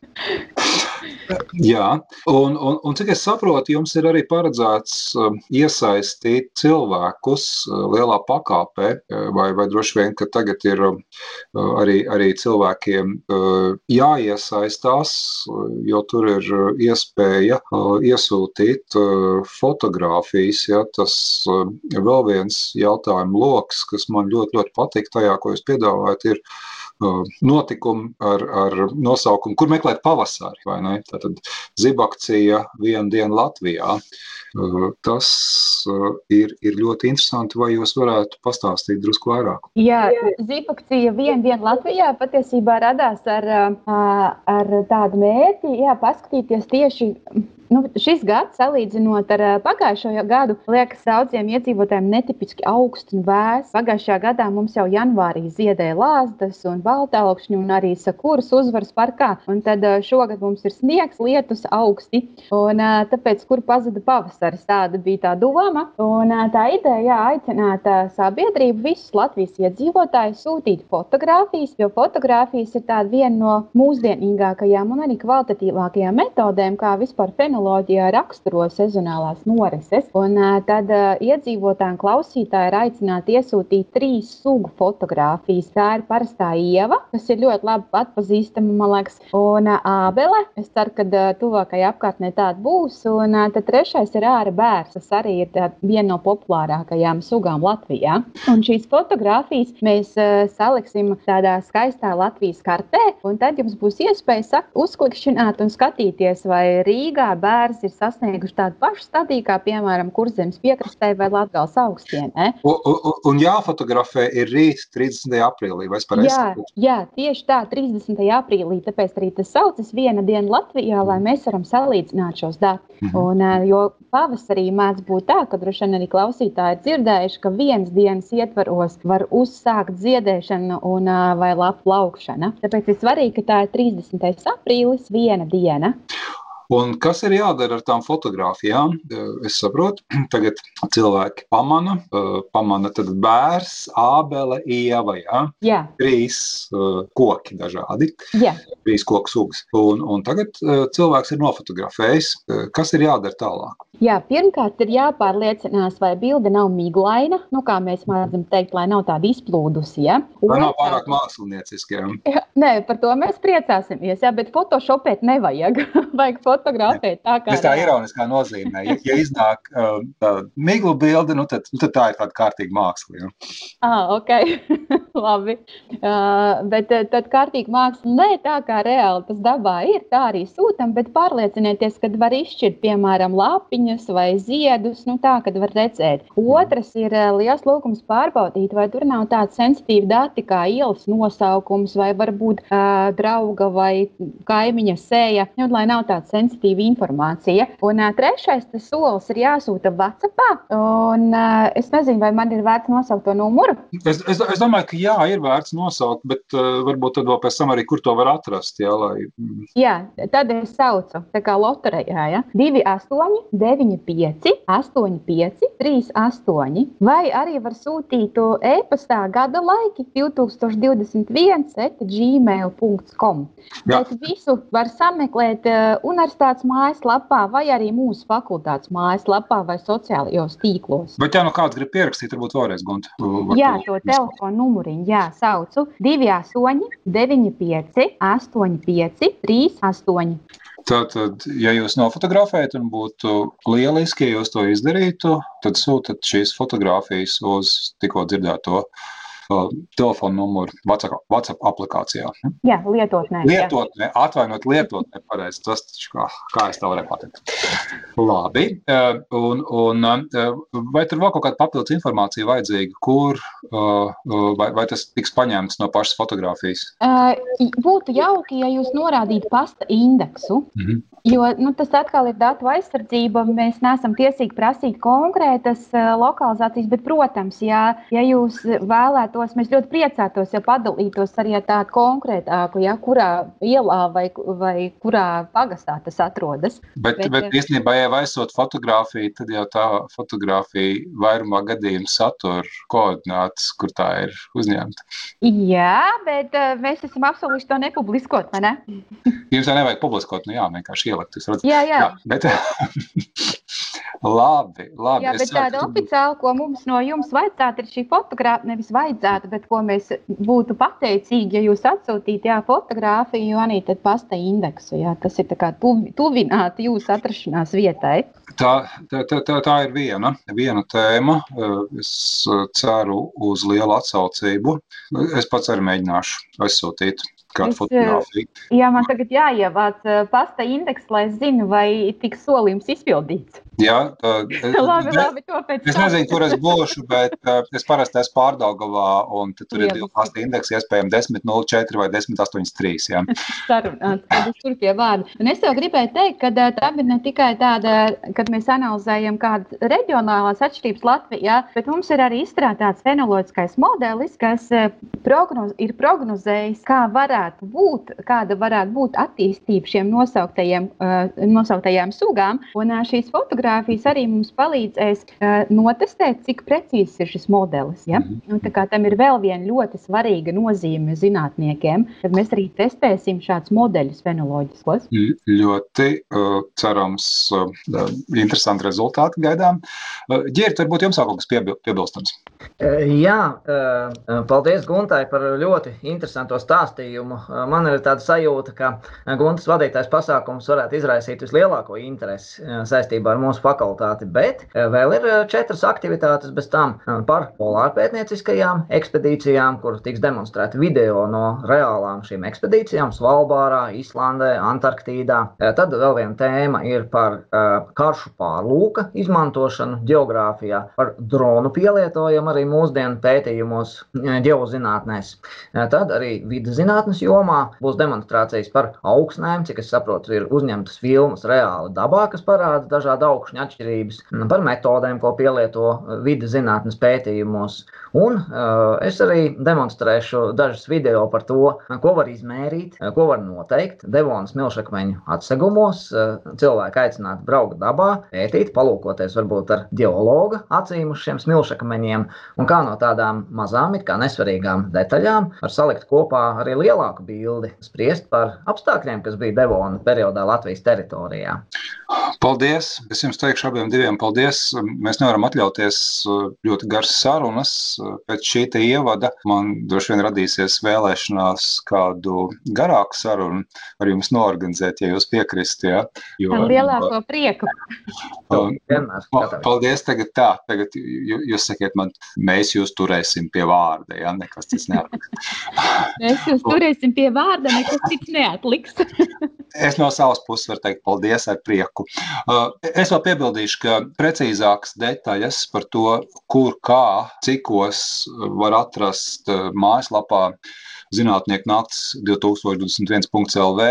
Jā, un, un, un cik es saprotu, jums ir arī paredzēts um, iesaistīt cilvēkus uh, lielā pakāpē, uh, vai, vai droši vien, ka tagad ir um, uh, arī, arī cilvēkiem jāiesaistās, jo tur ir iespēja iesūtīt fotogrāfijas. Ja, tas vēl viens jautājumu lokus, kas man ļoti, ļoti patīk tajā, ko jūs piedāvājat, ir notikumi ar, ar nosaukumu, kur meklēt pavasari. Tātad zibakcija vienu dienu Latvijā. Tas ir, ir ļoti interesanti. Vai jūs varētu pastāstīt drusku vairāk? Jā, zibakcija vienu dienu Latvijā patiesībā radās ar, ar tādu mērķi, jā, paskatīties tieši Nu, šis gads, salīdzinot ar pagājušo gadu, liekas daudziem iedzīvotājiem netipiski augsts un vēss. Pagājušajā gadā mums jau janvārī ziedēja lāzdas un baltaukšņi un arī sakuras uzvaras parkā. Un tad šogad mums ir sniegs, lietus augsti. Un, tāpēc, kur pazuda pavasaris, tāda bija tā doma. Un, tā ideja jā, aicināt sabiedrību, visus Latvijas iedzīvotājus sūtīt fotogrāfijas, jo fotogrāfijas ir viena no mūsdienīgākajām un arī kvalitatīvākajām metodēm, kā vispār fenoloģijā raksturo sezonālās norises. Un, tad iedzīvotāji un klausītāji ir aicināti iesūtīt trīs sugu fotogrāfijas. Tā ir parastā ieva, kas ir ļoti labi atpazīstama, man liekas, un ābele. Es ceru, ka tuvākajā apkārtnē tāda būs. Un tad trešais ir ārā bērns, kas arī ir viena no populārākajām sugām Latvijā. Un šīs fotogrāfijas mēs saliksim tādā skaistā Latvijas kartē, un tad jums būs iespēja uzklikšķināt un skatīties, vai Rīgā bērns ir sasnieguši tādu pašu stadiju, kā piemēram Kurzemes piekrastē vai Latgales augstienē. Un, un, un jāfotografē ir rīt 30. aprīlī, vai es pareizi saprotu? Jā, jā, tieši tā, 30. aprīlī, tāpēc arī tas saucas viena diena Latvijā, lai mēs varam salīdzināt šos datus. Mhm. Un, jo pavasarī mēdz būt tā, ka droši vien arī klausītāji ir dzirdējuši, ka vienas dienas ietvaros var uzsākt ziedēšanu un, vai lapu plaukšana. Tāpēc ir svarīgi, ka tā ir 30. aprīlis, viena diena. Un kas ir jādara ar tām fotografijām? Es saprotu, tagad cilvēki pamana, pamana bērns, ābele, ieva. Ja? Jā. Trīs uh, koki dažādi. Jā. Trīs koku sugas. Un, un tagad cilvēks ir nofotografējis. Kas ir jādara tālāk? Jā, pirmkārt, ir jāpārliecinās, vai bilde nav miglaina, nu, kā mēs mēdzam teikt, lai nav tāda izplūdusi. Ja? Lai nav pārāk mākslinieciski. Ja? Nē, par to mēs priecāsimies, ja? bet photoshopēt nevajag. vajag fotografēt tā, kā. Tā ironiskā nozīmē. Ja, ja iznāk uh, uh, miglu bilde, nu, tad, nu, tad tā ir tāda kārtīga māksla. Ja? Ah, ok. Labi. Uh, bet tad kārtīgi māksla ne tā, kā reāli tas dabā ir. Tā arī sūtam, bet pārliecinieties, kad var izšķirt, piemēram, lapiņas vai ziedus, nu tā, kad var redzēt. Otrs ir eh, liels lūgums pārbaudīt, vai tur nav tādi sensitīvi dati kā ielas nosaukums vai varbūt uh, drauga vai kaimiņa sēja, nu, lai nav tāda sensitīva informācija. Un uh, trešais solis ir jāsūta WhatsApp. Un, uh, es nezinu, vai man ir vērts nosaukt to numuru. Es, es, es domāju, ka jā, ir vērts nosaukt, bet uh, varbūt tad vēl pēc tam arī, kur to var atrast. Jā, lai... jā tad es saucu, tā kā loterijā, ja? 2, 8, 9. 95, 85, 38, vai arī var sūtīt to e-pastā gada laiki 2021, gmail.com. Bet visu var sameklēt uh, universitātes mājaslapā, vai arī mūsu fakultātes mājaslapā, vai sociālajos tīklos. Bet, ja nu kāds grib pierakstīt, varbūt vēlreiz guntu. Jā, to telefonu numuriņu, jā, saucu 28, 95, 85, 38. Tātad, ja jūs nofotografējat un būtu lieliski, ja jūs to izdarītu, tad sūtat šīs fotogrāfijas uz tikko dzirdēto telefona numuru WhatsApp, WhatsApp aplikācijā. Jā, lietotnē. Lietotnē, atvainojiet, lietotnē, pareizi. Tas taču kā, kā es tev varēju pateikt. Labi. Uh, un, un, uh, vai tur vēl kaut kāda papildus informācija vajadzīga, kur vai, vai tas tiks paņemts no pašas fotografijas? Būtu jauki, ja jūs norādītu pasta indeksu. Mm -hmm. Jo nu, tas atkal ir datu aizsardzība. Mēs neesam tiesīgi prasīt konkrētas lokalizācijas, bet, protams, ja, ja jūs vēlētos, mēs ļoti priecātos, ja padalītos arī ar tādu konkrētāku, ja, kurā ielā vai, vai kurā pagastā tas atrodas. Bet, bet, bet īstenībā, ja aizsūt fotografiju, tad jau tā fotografija vairumā gadījumu satur koordinātus, kur tā ir uzņemta. Jā, bet uh, mēs esam apsolījuši to nepubliskot, vai ne? Jums jau nevajag publiskot, nu jā, vienkārši ielikt. Jā, jā. jā bet, labi, labi. Jā, bet tāda oficiāla, ko mums no jums vajadzētu, ir šī fotografija. Nevis vajadzētu, bet ko mēs būtu pateicīgi, ja jūs atsūtītu jā, fotografiju, arī tad pasta indeksu. Jā, tas ir tuvi, tuvināti jūsu atrašanās vietai. Tā, tā, tā, tā ir viena, viena tēma. Es ceru uz lielu atsaucību. Es pats arī mēģināšu aizsūtīt kāda Es, fotografija. Jā, man tagad jāievāc uh, pasta indeks, lai es zinu, vai tiks solījums izpildīts. Jā, uh, labi, labi, to pēc Es nezinu, kur es būšu, bet uh, es parasti esmu pārdaugavā, un tur ir divi pasta indeksi, iespējams 10.04 vai 10.83. Jā. sarunāts, tad es tur pie vārda. Un es jau gribēju teikt, ka tā ir ne tikai tāda, kad mēs analizējam kādas reģionālās atšķirības Latvijā, bet mums ir arī izstrādāts fenoloģiskais modelis, kas prognoz, ir prognozējis, kā varētu būt, kāda varētu būt attīstība šiem nosauktajiem, ā, nosauktajām sugām. Un ā, šīs fotogrāfijas arī mums palīdzēs ā, notestēt, cik precīzs ir šis modelis. Ja? Un, tā kā tam ir vēl viena ļoti svarīga nozīme zinātniekiem, tad mēs arī testēsim šādus modeļus fenoloģiskos. Ļ- Ļoti uh, cerams, uh, interesanti rezultāti gaidām. Uh, Ģērbs, varbūt jums vēl kaut kas piebil piebilstams. Eh, Jā, eh, paldies Guntai par ļoti interesantu stāstījumu. Eh, Man ir tāda sajūta, ka Guntas vadītais pasākums varētu izraisīt vislielāko interesi saistībā ar mūsu fakultāti, bet vēl ir četras aktivitātes bez tam par polārpētnieciskajām ekspedīcijām, kur tiks demonstrēti video no reālām šīm ekspedīcijām Svalbārā, Islandē, Antarktīdā. Tad vēl viena tēma ir par karšu pārlūka izmantošanu geogrāfijā, par dronu pielietojumu arī mūsdienu pētījumos, geozinātnēs. Tad arī vidas zinātnes jomā būs demonstrācijas par augsnēm, cik es saprotu, ir uzņemtas filmas reāli dabā, kas parāda dažādu augšņu atšķirības, mm, par metodēm, ko pielieto eh, vidas zinātnes pētījumos. Un uh, es arī demonstrēšu dažus video par to, ko var izmērīt, eh, ko var noteikt Devonas milšakmeņu atsegumos. Eh, Cilvēki aicināti braukt dabā, pētīt, palūkoties varbūt ar geologa acīm uz šiem smilšakmeņiem, un kā no tādām mazām, it kā nesvarīgām detaļām var salikt kopā arī lielāku bildi, spriest par apstākļiem, kas bija Devona periodā Latvijas teritorijā. Paldies! Es jums teikšu abiem diviem paldies. Mēs nevaram atļauties uh, ļoti garas sarunas. Uh, Pēc šī te ievada man droši vien radīsies vēlēšanās kādu garāku sarunu ar jums norganizēt, ja jūs piekristu. Ja? Jo, Ar lielāko prieku. gatavs. Paldies, tagad tā. Tagad jū- jūs sakiet man, mēs jūs turēsim pie vārda, ja nekas cits neatliks. Mēs jūs turēsim pie vārda, nekas cits neatliks. Es no savas puses varu teikt paldies ar prieku. Uh, Es vēl piebildīšu, ka precīzākas detaļas par to, kur, kā, cikos var atrast uh, mājaslapā Zinātnieku nakts 2021.lv,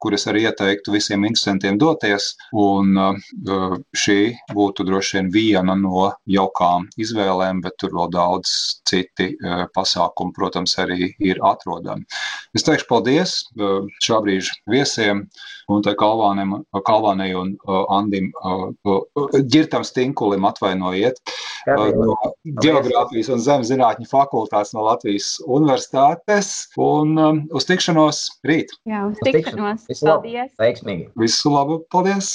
kur es arī ieteiktu visiem interesantiem doties. Un uh, šī būtu droši vien viena no jaukām izvēlēm, bet tur vēl daudz citi uh, pasākumi, protams, arī ir atrodami. Es teikšu paldies uh, šā brīža viesiem un tā Kalvāniem, Kalvānei un Andim Girtam Stinkulim atvainojiet no Geogrāfijas un Zemzinātņu fakultātes no Latvijas universitātes un um, uz tikšanos rīt. Jā, uz Uz tikšanos. tikšanos. Visu labu. Paldies! Veiksmīgi! Visu labu! Paldies!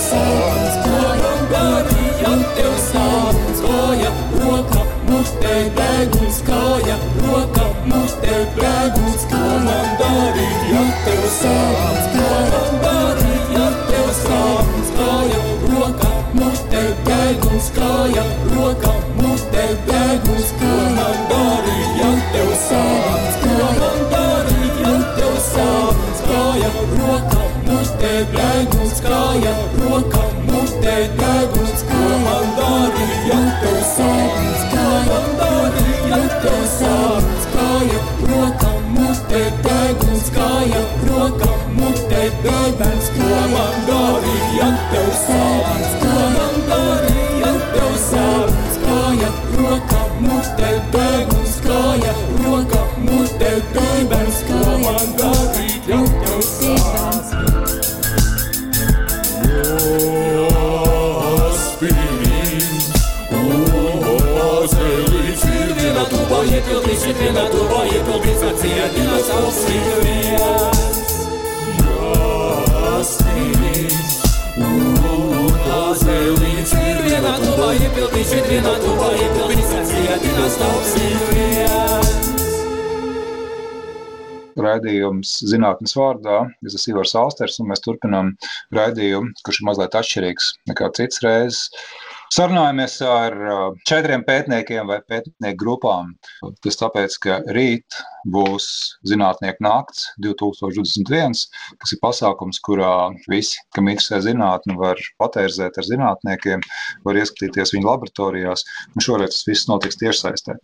Darīja tev sāp, ko man darīja tev sāp, kāja, roka, mutē, deguns, kāja, roka, mutē, deguns, ko man darīja tev sāp, ko man darīja tev sāp, kāja, roka, mutē, deguns, kāja, deguns, kāja, roka, mutē, deguns, ko man darīja tev sāp, ko man darīja tev sāp, kāja, roka, mutē, deguns, kāja, roka, mutē, deguns, ko man darīja tev sāp, ko dziedinas apsīvies, jāstīvis. Lūdzu, ir viena tuvā iepildīs, ir viena tuvā iepildīs, dziedinas apsīvies. Raidījums zinātnes vārdā. Es esmu Ivars Alsters, un mēs turpinām raidījumu, kurš ir mazliet atšķirīgs nekā cits reizes. Sarunājamies ar četriem pētniekiem vai pētnieku grupām. Tas tāpēc, ka rīt būs zinātnieku nakts 2021, kas ir pasākums, kurā visi, kam interesē zinātne, var patērzēt ar zinātniekiem, var ieskatīties viņu laboratorijās. Un šoreiz tas viss notiks tiešsaistē.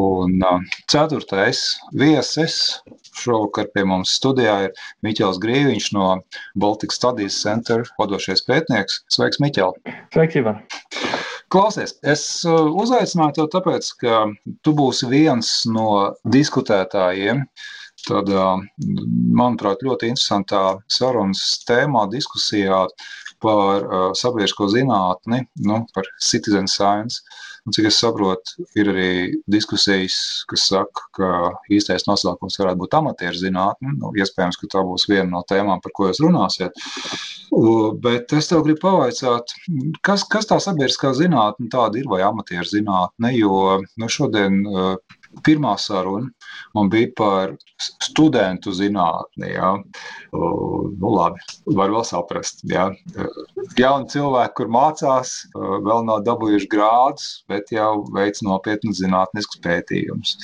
Un ceturtais viesis šovakar pie mums studijā ir Miķels Grīviņš no Baltic Studies Center, vadošais pētnieks. Sveiks, Miķel! Sveiks, Ivar! Klausies, es uzaicināju tevi tāpēc, ka tu būsi viens no diskutētājiem tādā, manuprāt, ļoti interesantā sarunas tēmā, diskusijā par uh, sabiedrisko zinātni, nu, par citizen science. Un, cik es saprotu, ir arī diskusijas, kas saka, ka īstais nosaukums varētu būt amatieru zinātne. Nu, iespējams, ka tā būs viena no tēmām, par ko jūs runāsiet. Bet es tev gribu pavaicāt, kas, kas tā sabiedriskā zinātne tāda ir vai amatieru zinātne, jo nu, šodien pirmā saruna man bija par studentu zinātni. Ja. Nu, labi, var vēl saprast. Ja. Jauni cilvēki, kur mācās, vēl nav dabūjuši grādus, bet jau veic nopietnas zinātniskas pētījumus.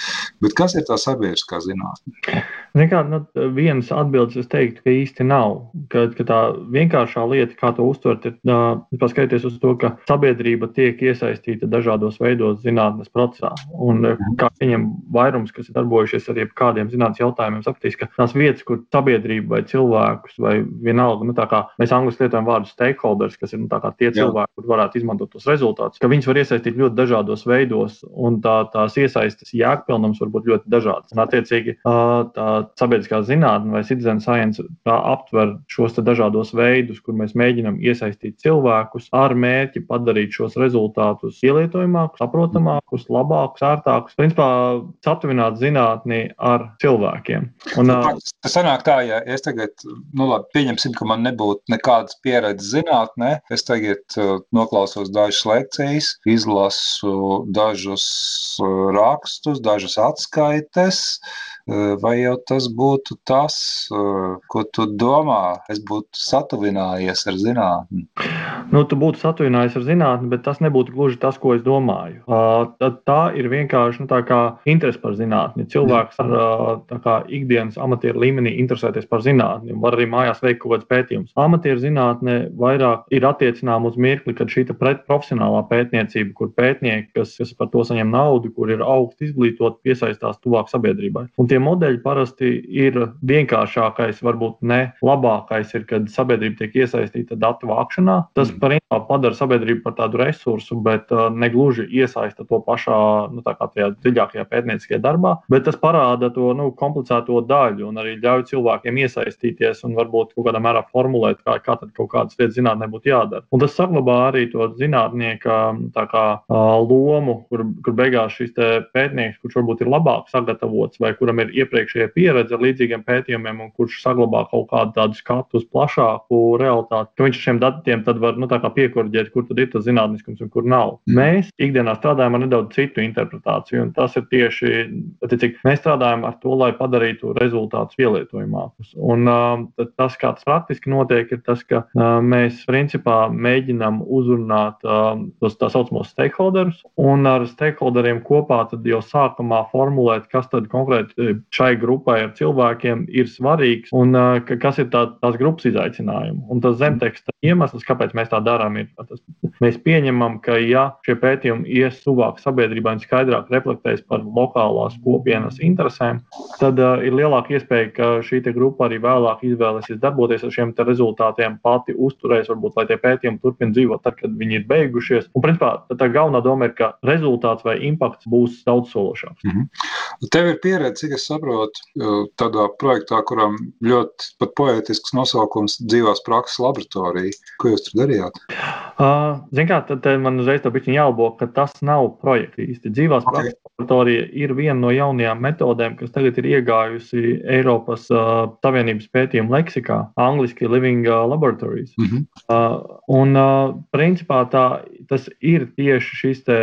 Bet kas ir tā sabiedriskā zinātne? Kā, nu, vienas atbildes es teiktu, ka īsti nav. Ka, ka tā vienkāršā lieta, kā to uztvert, ir paskatīties uz to, ka sabiedrība tiek iesaistīta dažādos veidos zinātnes procesā. Un, kā viņam vairums, kas ir darbojušies ar kādiem zinātnīs jautājumiem, sapratīs, ka tās vietas, kur sabiedrība vai cilvēkus, vai vienalga, nu, kā mēs angļuiski lietojam vārdu stakeholders, kas ir nu, tie Jā. cilvēki, kur varētu izmantot tos rezultātus, ka viņus var iesaistīt ļoti dažādos veidos, un tā, tās iesaistes jēgpilnums var būt ļoti dažādas. Un, attiecīgi, tā sabiedriskā zinātne vai citizen science aptver šos dažādos veidus, kur mēs mēģinām iesaistīt cilvēkus ar mērķi padarīt šos rezultātus ielietojamākus, saprotamākus, labākus, ērtākus. Principā satuvināt zinātni ar cilvēkiem. Un, nu, tas sanāk tā, ja es tagad, nu labi, pieņemsim, ka man nebūtu nekādas pieredzes zinātnē, es tagad uh, noklausos dažas lekcijas, izlasu dažus uh, rakstus, dažas atskaites, Vai jau tas būtu tas, ko tu domā? Es būtu satuvinājies ar zinātni. Nu, tu būtu satuvinājies ar zinātni, bet tas nebūtu gluži tas, ko es domāju. Tad tā ir vienkārši nu, interese par zinātni. Cilvēks ar kā, ikdienas amatieru līmenī interesēties par zinātni, var arī mājās veikt kaut kādas pētījumus. Amatieru zinātne vairāk ir attiecināma uz mirkli, kad šī profesionālā pētniecība, kur pētnieki, kas, kas par to saņem naudu, kur ir augsti izglītoti, piesaistās tuvāk sabiedrībai. Un tie modeļi parasti ir vienkāršākais, varbūt ne labākais, ir, kad sabiedrība tiek iesaistīta datu vākšanā. Tas mm. principā padara sabiedrību par tādu resursu, bet uh, negluži iesaista to pašā, nu, tajā dziļākajā pētnieciskajā darbā, bet tas parāda to nu, komplicēto daļu un arī ļauj cilvēkiem iesaistīties un varbūt kaut kādā mērā formulēt, kā, kā tad kaut kādas lietas zinātnē būtu jādara. Un tas saglabā arī to zinātnieka kā, uh, lomu, kur, kur beigās šis pētnieks, kurš varbūt ir labāk sagatavots vai kuram ir iepriekšējā pieredze ar līdzīgiem pētījumiem, un kurš saglabā kaut kādu tādu skatu uz plašāku realitāti, ka viņš ar šiem datiem var nu, piekurģēt, kur tad ir tas zinātniskums un kur nav. Mm. Mēs ikdienā strādājam ar nedaudz citu interpretāciju, un tas ir tieši cik mēs strādājam ar to, lai padarītu rezultātus pielietojamākus. Un uh, tas, kā tas praktiski notiek, ir tas, ka uh, mēs principā mēģinām uzrunāt uh, tos tā saucamos stakeholderus, un ar stakeholderiem kopā jau sākumā formulēt, kas tad konkrēti šai grupai ar cilvēkiem ir svarīgs un ka, kas ir tā, tās grupas izaicinājumi. Un tas zemteksta iemesls, kāpēc mēs tā darām, ir tas, mēs pieņemam, ka ja šie pētījumi ies tuvāk sabiedrībai un skaidrāk reflektēs par lokālās kopienas interesēm, tad uh, ir lielāka iespēja, ka šī grupa arī vēlāk izvēlēsies darboties ar šiem rezultātiem, pati uzturēs, varbūt, lai tie pētījumi turpina dzīvot tad, kad viņi ir beigušies. Un, principā, tā galvenā doma ir, ka rezultāts vai impakts būs daudz sološāks. Mm -hmm. Tev ir pieredze, cik es saprotu, tādā projektā, kuram ļoti poetisks nosaukums - dzīvās prakses laboratorija. Ko jūs tur darījāt? Uh, Ziniet, tad man uzreiz tā bija jālabo, ka tas nav projekts īsti. Dzīvās Ok. okay. laboratorija ir viena no jaunajām metodēm, kas tagad ir iegājusi Eiropas uh, Savienības pētījuma leksikā, angļuiski Living Laboratories. Mhm. Uh, un, uh, principā, tā, tas ir tieši šis te,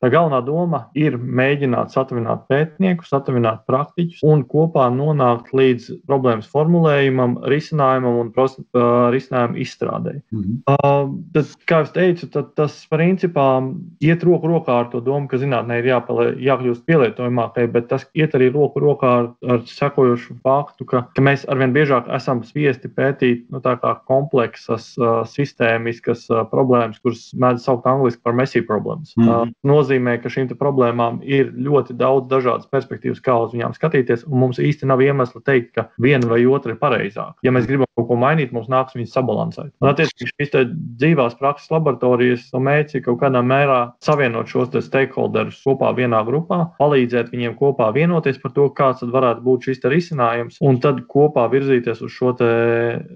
tā galvenā doma ir mēģināt satuvināt pētniekus, satuvināt praktiķus un kopā nonākt līdz problēmas formulējumam, risinājumam un pros, uh, risinājumu izstrādēji. Mhm. Uh, tad, kā jau teicu, tad tas principā iet roku rokā ar to domu, ka zinātnē ir jāpalē, jākļūst pielietojamākai, bet tas iet arī roku rokā ar, ar sekojošu faktu, ka, ka mēs arvien biežāk esam spiesti pētīt nu, kompleksas, uh, sistēmiskas uh, problēmas, kuras mēdz saukt angļuiski par messy problēmas. Mhm. Uh, nozīmē, ka šīm problēmām ir ļoti daudz dažādas perspektīvas, kā uz viņām skatīties, un mums īsti nav iemesla teikt, ka viena vai otra ir pareizāka. Ja mēs gribam kaut ko mainīt, mums nāks viņus sabalansēt. Un, attiecīgi, šīs dzīvās prakses laboratorijas mērķis ir kaut kādā mērā savienot šos stakeholderus kopā vienā grupā, palīdzēt viņiem kopā vienoties par to, kāds varētu būt šis risinājums, un tad kopā virzīties uz šo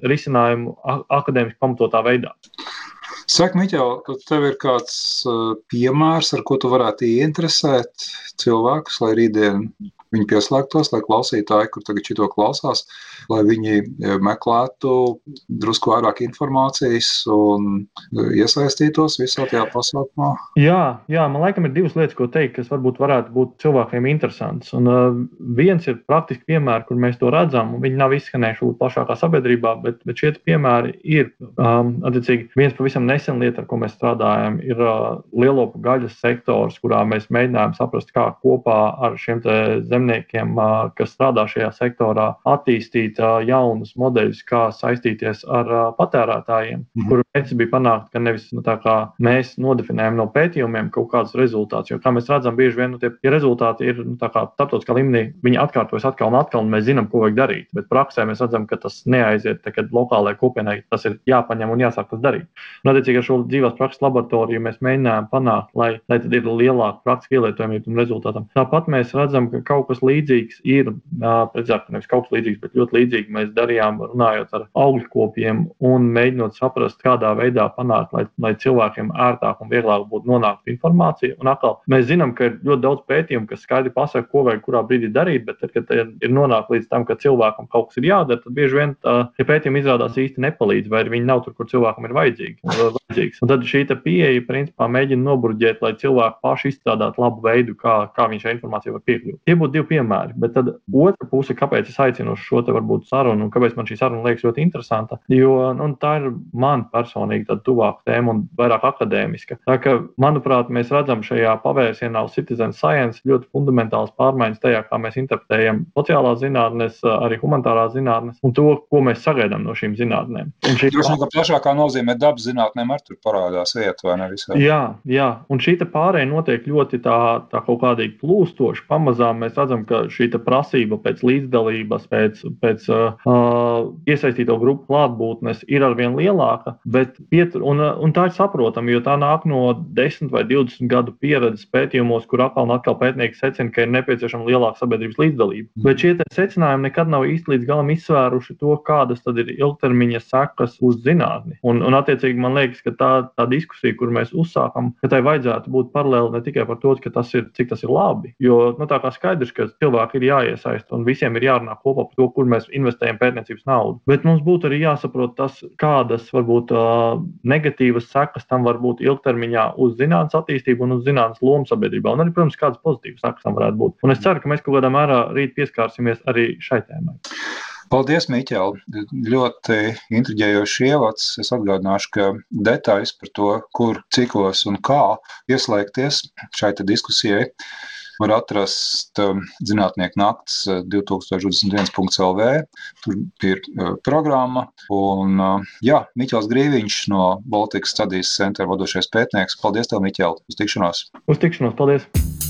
risinājumu akadēmiski pamatotā veidā. Saka, Miķel, ka tev ir kāds uh, piemērs, ar ko tu varētu ieinteresēt cilvēkus, lai rītdien viņi pieslēgtos, lai klausītāji, kur tagad šito klausās, lai viņi eh, meklētu drusku vairāk informācijas un eh, iesaistītos visā tajā pasākumā. Jā, jā, man laikam ir divas lietas, ko teikt, kas varbūt varētu būt cilvēkiem interesants. Un, uh, viens ir praktiski piemēri, kur mēs to redzam, un viņi nav izskanējuši plašākā sabiedrībā, bet, bet šie piemēri ir. Um, attiecīgi, viens pavisam nesen lieta, ar ko mēs strādājam, ir uh, lielopu gaļas sektors, kurā mēs mēģinājām saprast, kā kopā ar šiem zemniekiem, uh, kas strādā šajā sektorā, attīstīt jaunus modeļus, kā saistīties ar patērētājiem, Mhm. kur mērķis bija panākt, ka nevis nu, mēs nodefinējam no pētījumiem kaut kādus rezultātus, jo, kā mēs redzam, bieži vien nu, tie, tie rezultāti ir nu, starptautiskā līmenī, viņi atkārtojas atkal un atkal, un mēs zinām, ko vajag darīt. Bet praksē mēs redzam, ka tas neaiziet, tā, kad lokālajai kopienai tas ir jāpaņem un jāsāk tas darīt. Un, attiecīgi, ar šo dzīvās prakses laboratoriju mēs mēģinājām panākt, lai, lai tad ir lielāka praktiska pielietojamība un rezultātam. Tāpat mēs redzam, ka kaut kas līdzīgs ir, precīzāk, nevis kaut kas līdzīgs, bet ļoti līdzīgi mēs darījām, runājot ar augļkopiem un mēģinot saprast, kādā veidā panākt, lai, lai cilvēkiem ērtāk un vieglāk būtu nonākt informācija. Un atkal, mēs zinām, ka ir ļoti daudz pētījumu, kas skaidri pasaka, ko vajag kurā brīdī darīt, bet tad, kad ir, nonākt līdz tam, ka cilvēkam kaut kas ir jādara, tad bieži vien tā, ja pētījumi izrādās īsti nepalīdz, vai viņi nav tur, kur cilvēkam ir vajadzīgi. Vajadzīgs. Un tad šī pieeja, principā, mēģina noburģēt, lai cilvēki paši izstrādātu labu veidu, kā, kā viņš šai informācijai var piekļūt. Tie būtu divi piemēri. Bet tad otra puse, kāpēc es aicinu uz šo te varbūt sarunu, un kāpēc man šī saruna liekas ļoti interesanta, jo nu, tā ir man personīgi tāda tuvāka tēma un vairāk akadēmiska. Tā kā, manuprāt, mēs redzam šajā pavērsienā uz citizen science ļoti fundamentāls pārmaiņas tajā, kā mēs interpretējam sociālās zinātnes, arī humanitārās zinātnes un to, ko mēs sagaidām no šīm zinātnēm. Un šī Droši vien, ka plašākā nozīmē dabas zinātnēm arī tur parādās vieta, vai ne visā? Jā, jā, un šī te pārēja notiek ļoti tā, tā kaut kādīgi plūstoši. Pamazām mēs redzam, ka šī prasība pēc līdzdalības, pēc, pēc uh, uh, iesaistīto grupu klātbūtnes ir arvien lielāka, pietur, un, uh, un tā ir saprotama, jo tā nāk no 10 vai 20 gadu pieredzes pētījumos, kur atkal un atkal pētnieki secina, ka ir nepieciešama lielāka sabiedrības līdzdalība. Mhm. Bet šie secinājumi nekad nav īsti līdz galam izsvēruši to, kādas tad ir ilgtermiņa sekas uz zinātni. Un, un attiecīgi man liekas, ka tā, tā diskusija, kur mēs uzsākam, ka tai vajadzētu būt paralēli ne tikai par to, tas ir, cik tas ir labi. Jo nu, tā kā skaidrs, ka cilvēki ir jāiesaist un visiem ir jārunā kopā par to, kur mēs investējam pētniecības naudu. Bet mums būtu arī jāsaprot tas, kādas varbūt negatīvas sekas tam var būt ilgtermiņā uz zinātnes attīstību un uz zinātnes lomu sabiedrībā. Un arī, protams, kādas pozitīvas sekas tam varētu būt. Un es ceru, ka mēs kaut kādā mērā rīt pieskārsimies arī šai tēmai. Paldies, Miķel. Ļoti intriģējošs ievads. Es atgādināšu, ka detaļas par to, kur, cikos un kā ieslēgties šai diskusijai, var atrast um, Zinātnieku nakts uh, 2021.lv. Tur ir uh, programma. Un, uh, jā, Miķels Grīviņš no Baltikas Studijas centra vadošais pētnieks. Paldies, tev, Miķel, uz tikšanos! Uz tikšanos, paldies!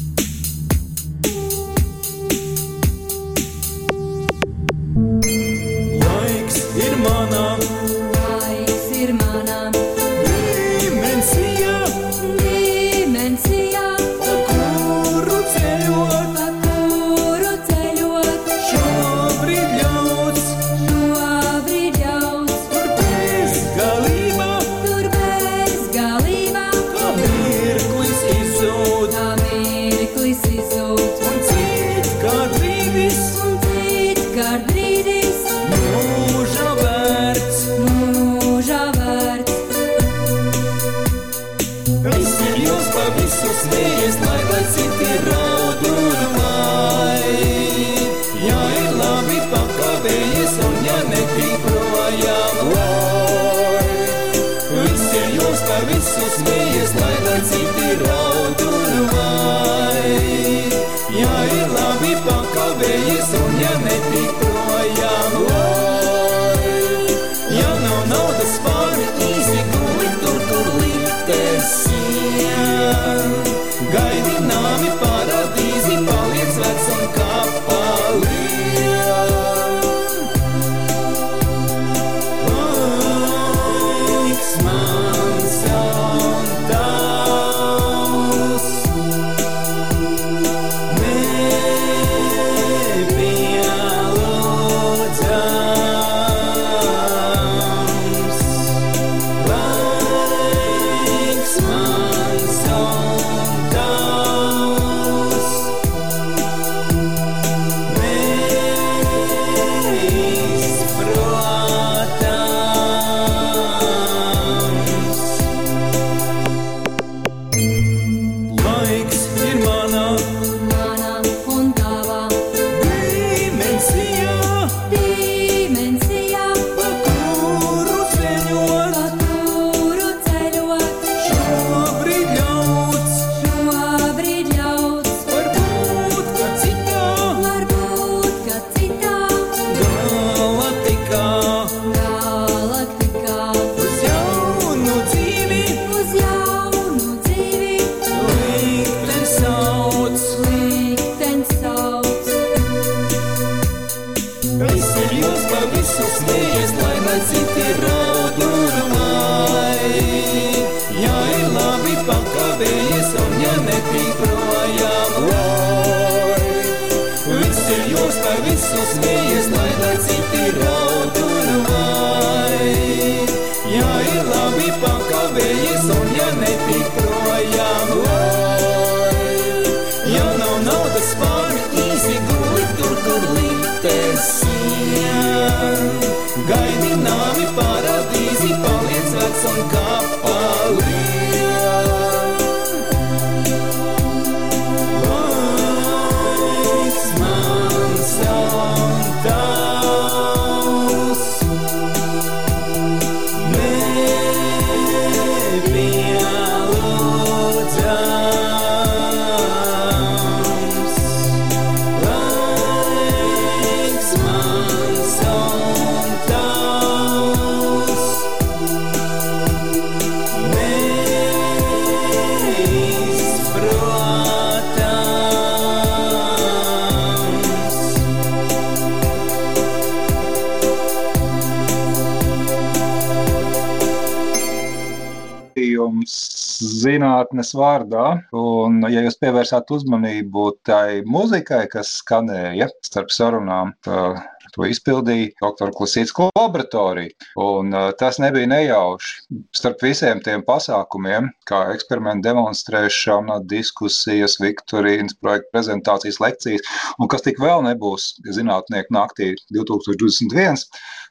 Zinātnes vārdā, un, ja jūs pievērsāt uzmanību tai muzikai, kas skanēja starp sarunām, tā, to izpildīja dr. Klusītsko laboratorija. Un, uh, tas nebija nejauši. Starp visiem tiem pasākumiem, kā eksperimentu demonstrēšana, diskusijas, Viktorīnas projekta prezentācijas, lekcijas, un kas tik vēl nebūs zinātnieku naktī 2021,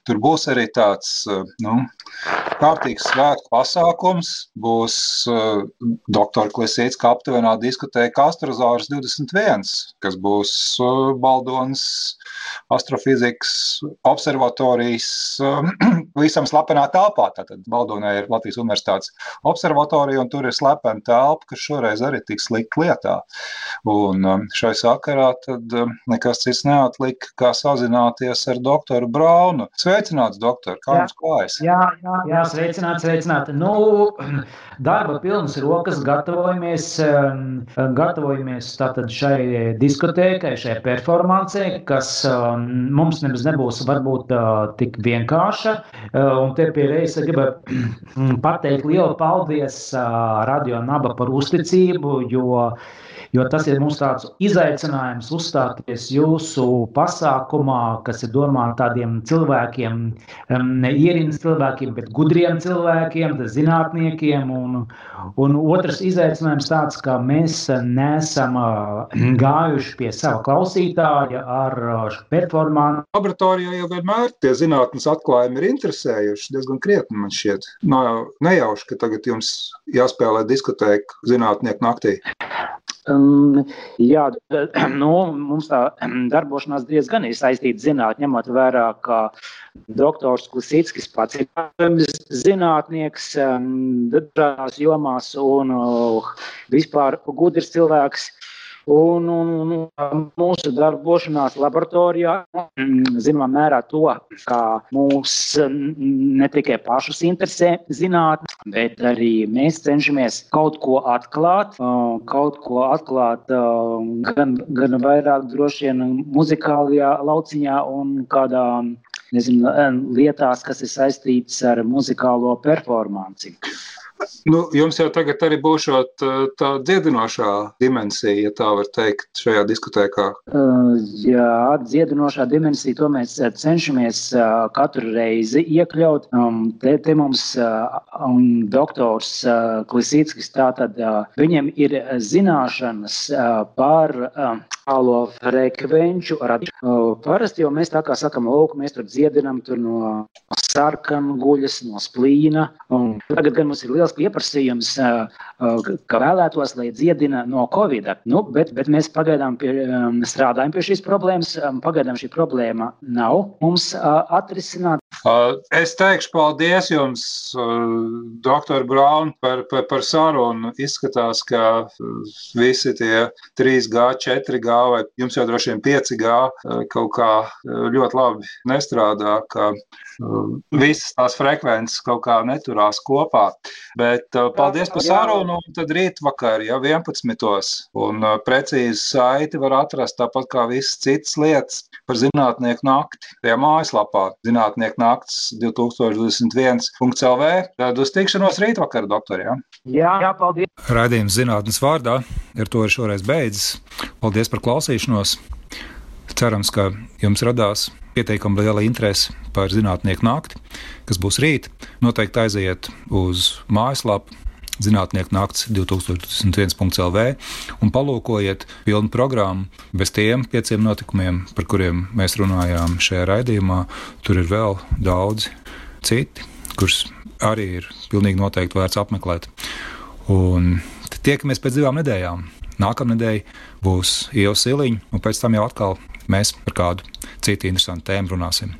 tur būs arī tāds uh, nu, kārtīgs svētku pasākums. Būs uh, doktora Klisītska aptuvenā diskotēka Astrozārs 21, kas būs uh, Baldonas astrofizikas observatorijas uh, visam slepenā telpā. Tātad Baldonai ir Latvijas Universitātes observatorija, un tur ir slepena telpa, kas šoreiz arī tiks likt lietā. Un um, šai sakarā tad um, nekas cits neatlika, kā sazināties ar doktoru Braunu. Sveicināts, doktor! Kā Jā. jums klājas? Jā, jā, jā sveicināti, sveicināti. Nu, darba pilnas rokas, gatavojamies, gatavojamies tātad šai diskotēkai, šai performancei, kas um, mums nemaz nebūs varbūt tik vienkārša. Un te pie reizes gribētu pateikt lielu paldies Radio Naba par uzticību, jo Jo tas ir mums tāds izaicinājums uzstāties jūsu pasākumā, kas ir domāts tādiem cilvēkiem, um, ne ierīnas cilvēkiem, bet gudriem cilvēkiem, zinātniekiem. Un, un otrs izaicinājums tāds, ka mēs neesam uh, gājuši pie sava klausītāja ar uh, performanci. Laboratorijā jau vienmēr tie zinātnes atklājumi ir interesējuši diezgan krietni. Man šķiet, nav nejauši, ka tagad jums jāspēlē diskotēka zinātnieku naktī. Um, jā, nu, mums tā darbošanās diezgan ir saistīta zinātnē, ņemot vērā, ka doktors Klusītskis pats ir zinātnieks um, dažādās jomās un uh, vispār gudrs cilvēks. Un, un, un mūsu darbošanās laboratorijā zināmā mērā to, ka mūs ne tikai pašus interesē zinātnē, bet arī mēs cenšamies kaut ko atklāt, kaut ko atklāt gan, gan vairāk droši vien muzikālajā lauciņā un kādā nezinu, lietās, kas ir saistītas ar muzikālo performanci. Nu, jums jau tagad arī būs tā dziedinošā dimensija, ja tā var teikt, šajā diskotēkā. Uh, jā, dziedinošā dimensija, to mēs cenšamies uh, katru reizi iekļaut. Um, te, te mums uh, um, doktors uh, Klisītskis, tātad uh, viņam ir zināšanas uh, par uh, tālo frekvenču radīšanu. Uh, parasti jau mēs tā kā sakam, lūk, mēs tur dziedinam tur no sarkanu guļas, no splīna. Un tagad gan mums ir liels pieprasījums, ka vēlētos, lai dziedina no Covid. Nu, bet, bet mēs pagaidām pie, strādājam pie šīs problēmas. Pagaidām šī problēma nav mums atrisināta. Es teikšu paldies jums, doktor Braun, par, par, par sarunu. Izskatās, ka visi tie 3G, 4G vai jums jau droši vien 5G kaut kā ļoti labi nestrādā, ka visas tās frekvences kaut kā neturās kopā. Bet uh, paldies par sarunu. Tad rītvakar, ja 11. un uh, precīzi saiti var atrast tāpat kā visas citas lietas par zinātnieku nakti. Tajā mājaslapā zinātnieku nakts 2021.lv. Tad uz tikšanos rītvakar, doktor. Ja? Jā, jā, paldies. Raidījums zinātnes vārdā ir to arī šoreiz beidzis. Paldies par klausīšanos. Cerams, ka jums radās pietiekami liela interese par zinātnieku nakti, kas būs rīt. Noteikti aiziet uz mājaslapu Zinātnieku nakts 2021.lv un palūkojiet pilnu programmu bez tiem pieciem notikumiem, par kuriem mēs runājām šajā raidījumā. Tur ir vēl daudz citi, kurus arī ir pilnīgi noteikti vērts apmeklēt. Un tiekamies pēc divām nedēļām. Nākamā nedēļa būs Ieva Siliņa, un pēc tam jau atkal mēs par kādu citu interesantu tēmu runāsim.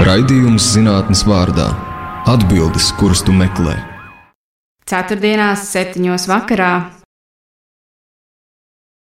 Raidījums zinātnes vārdā - atbildes, kuras tu meklē. Ceturtdienās, septiņos vakarā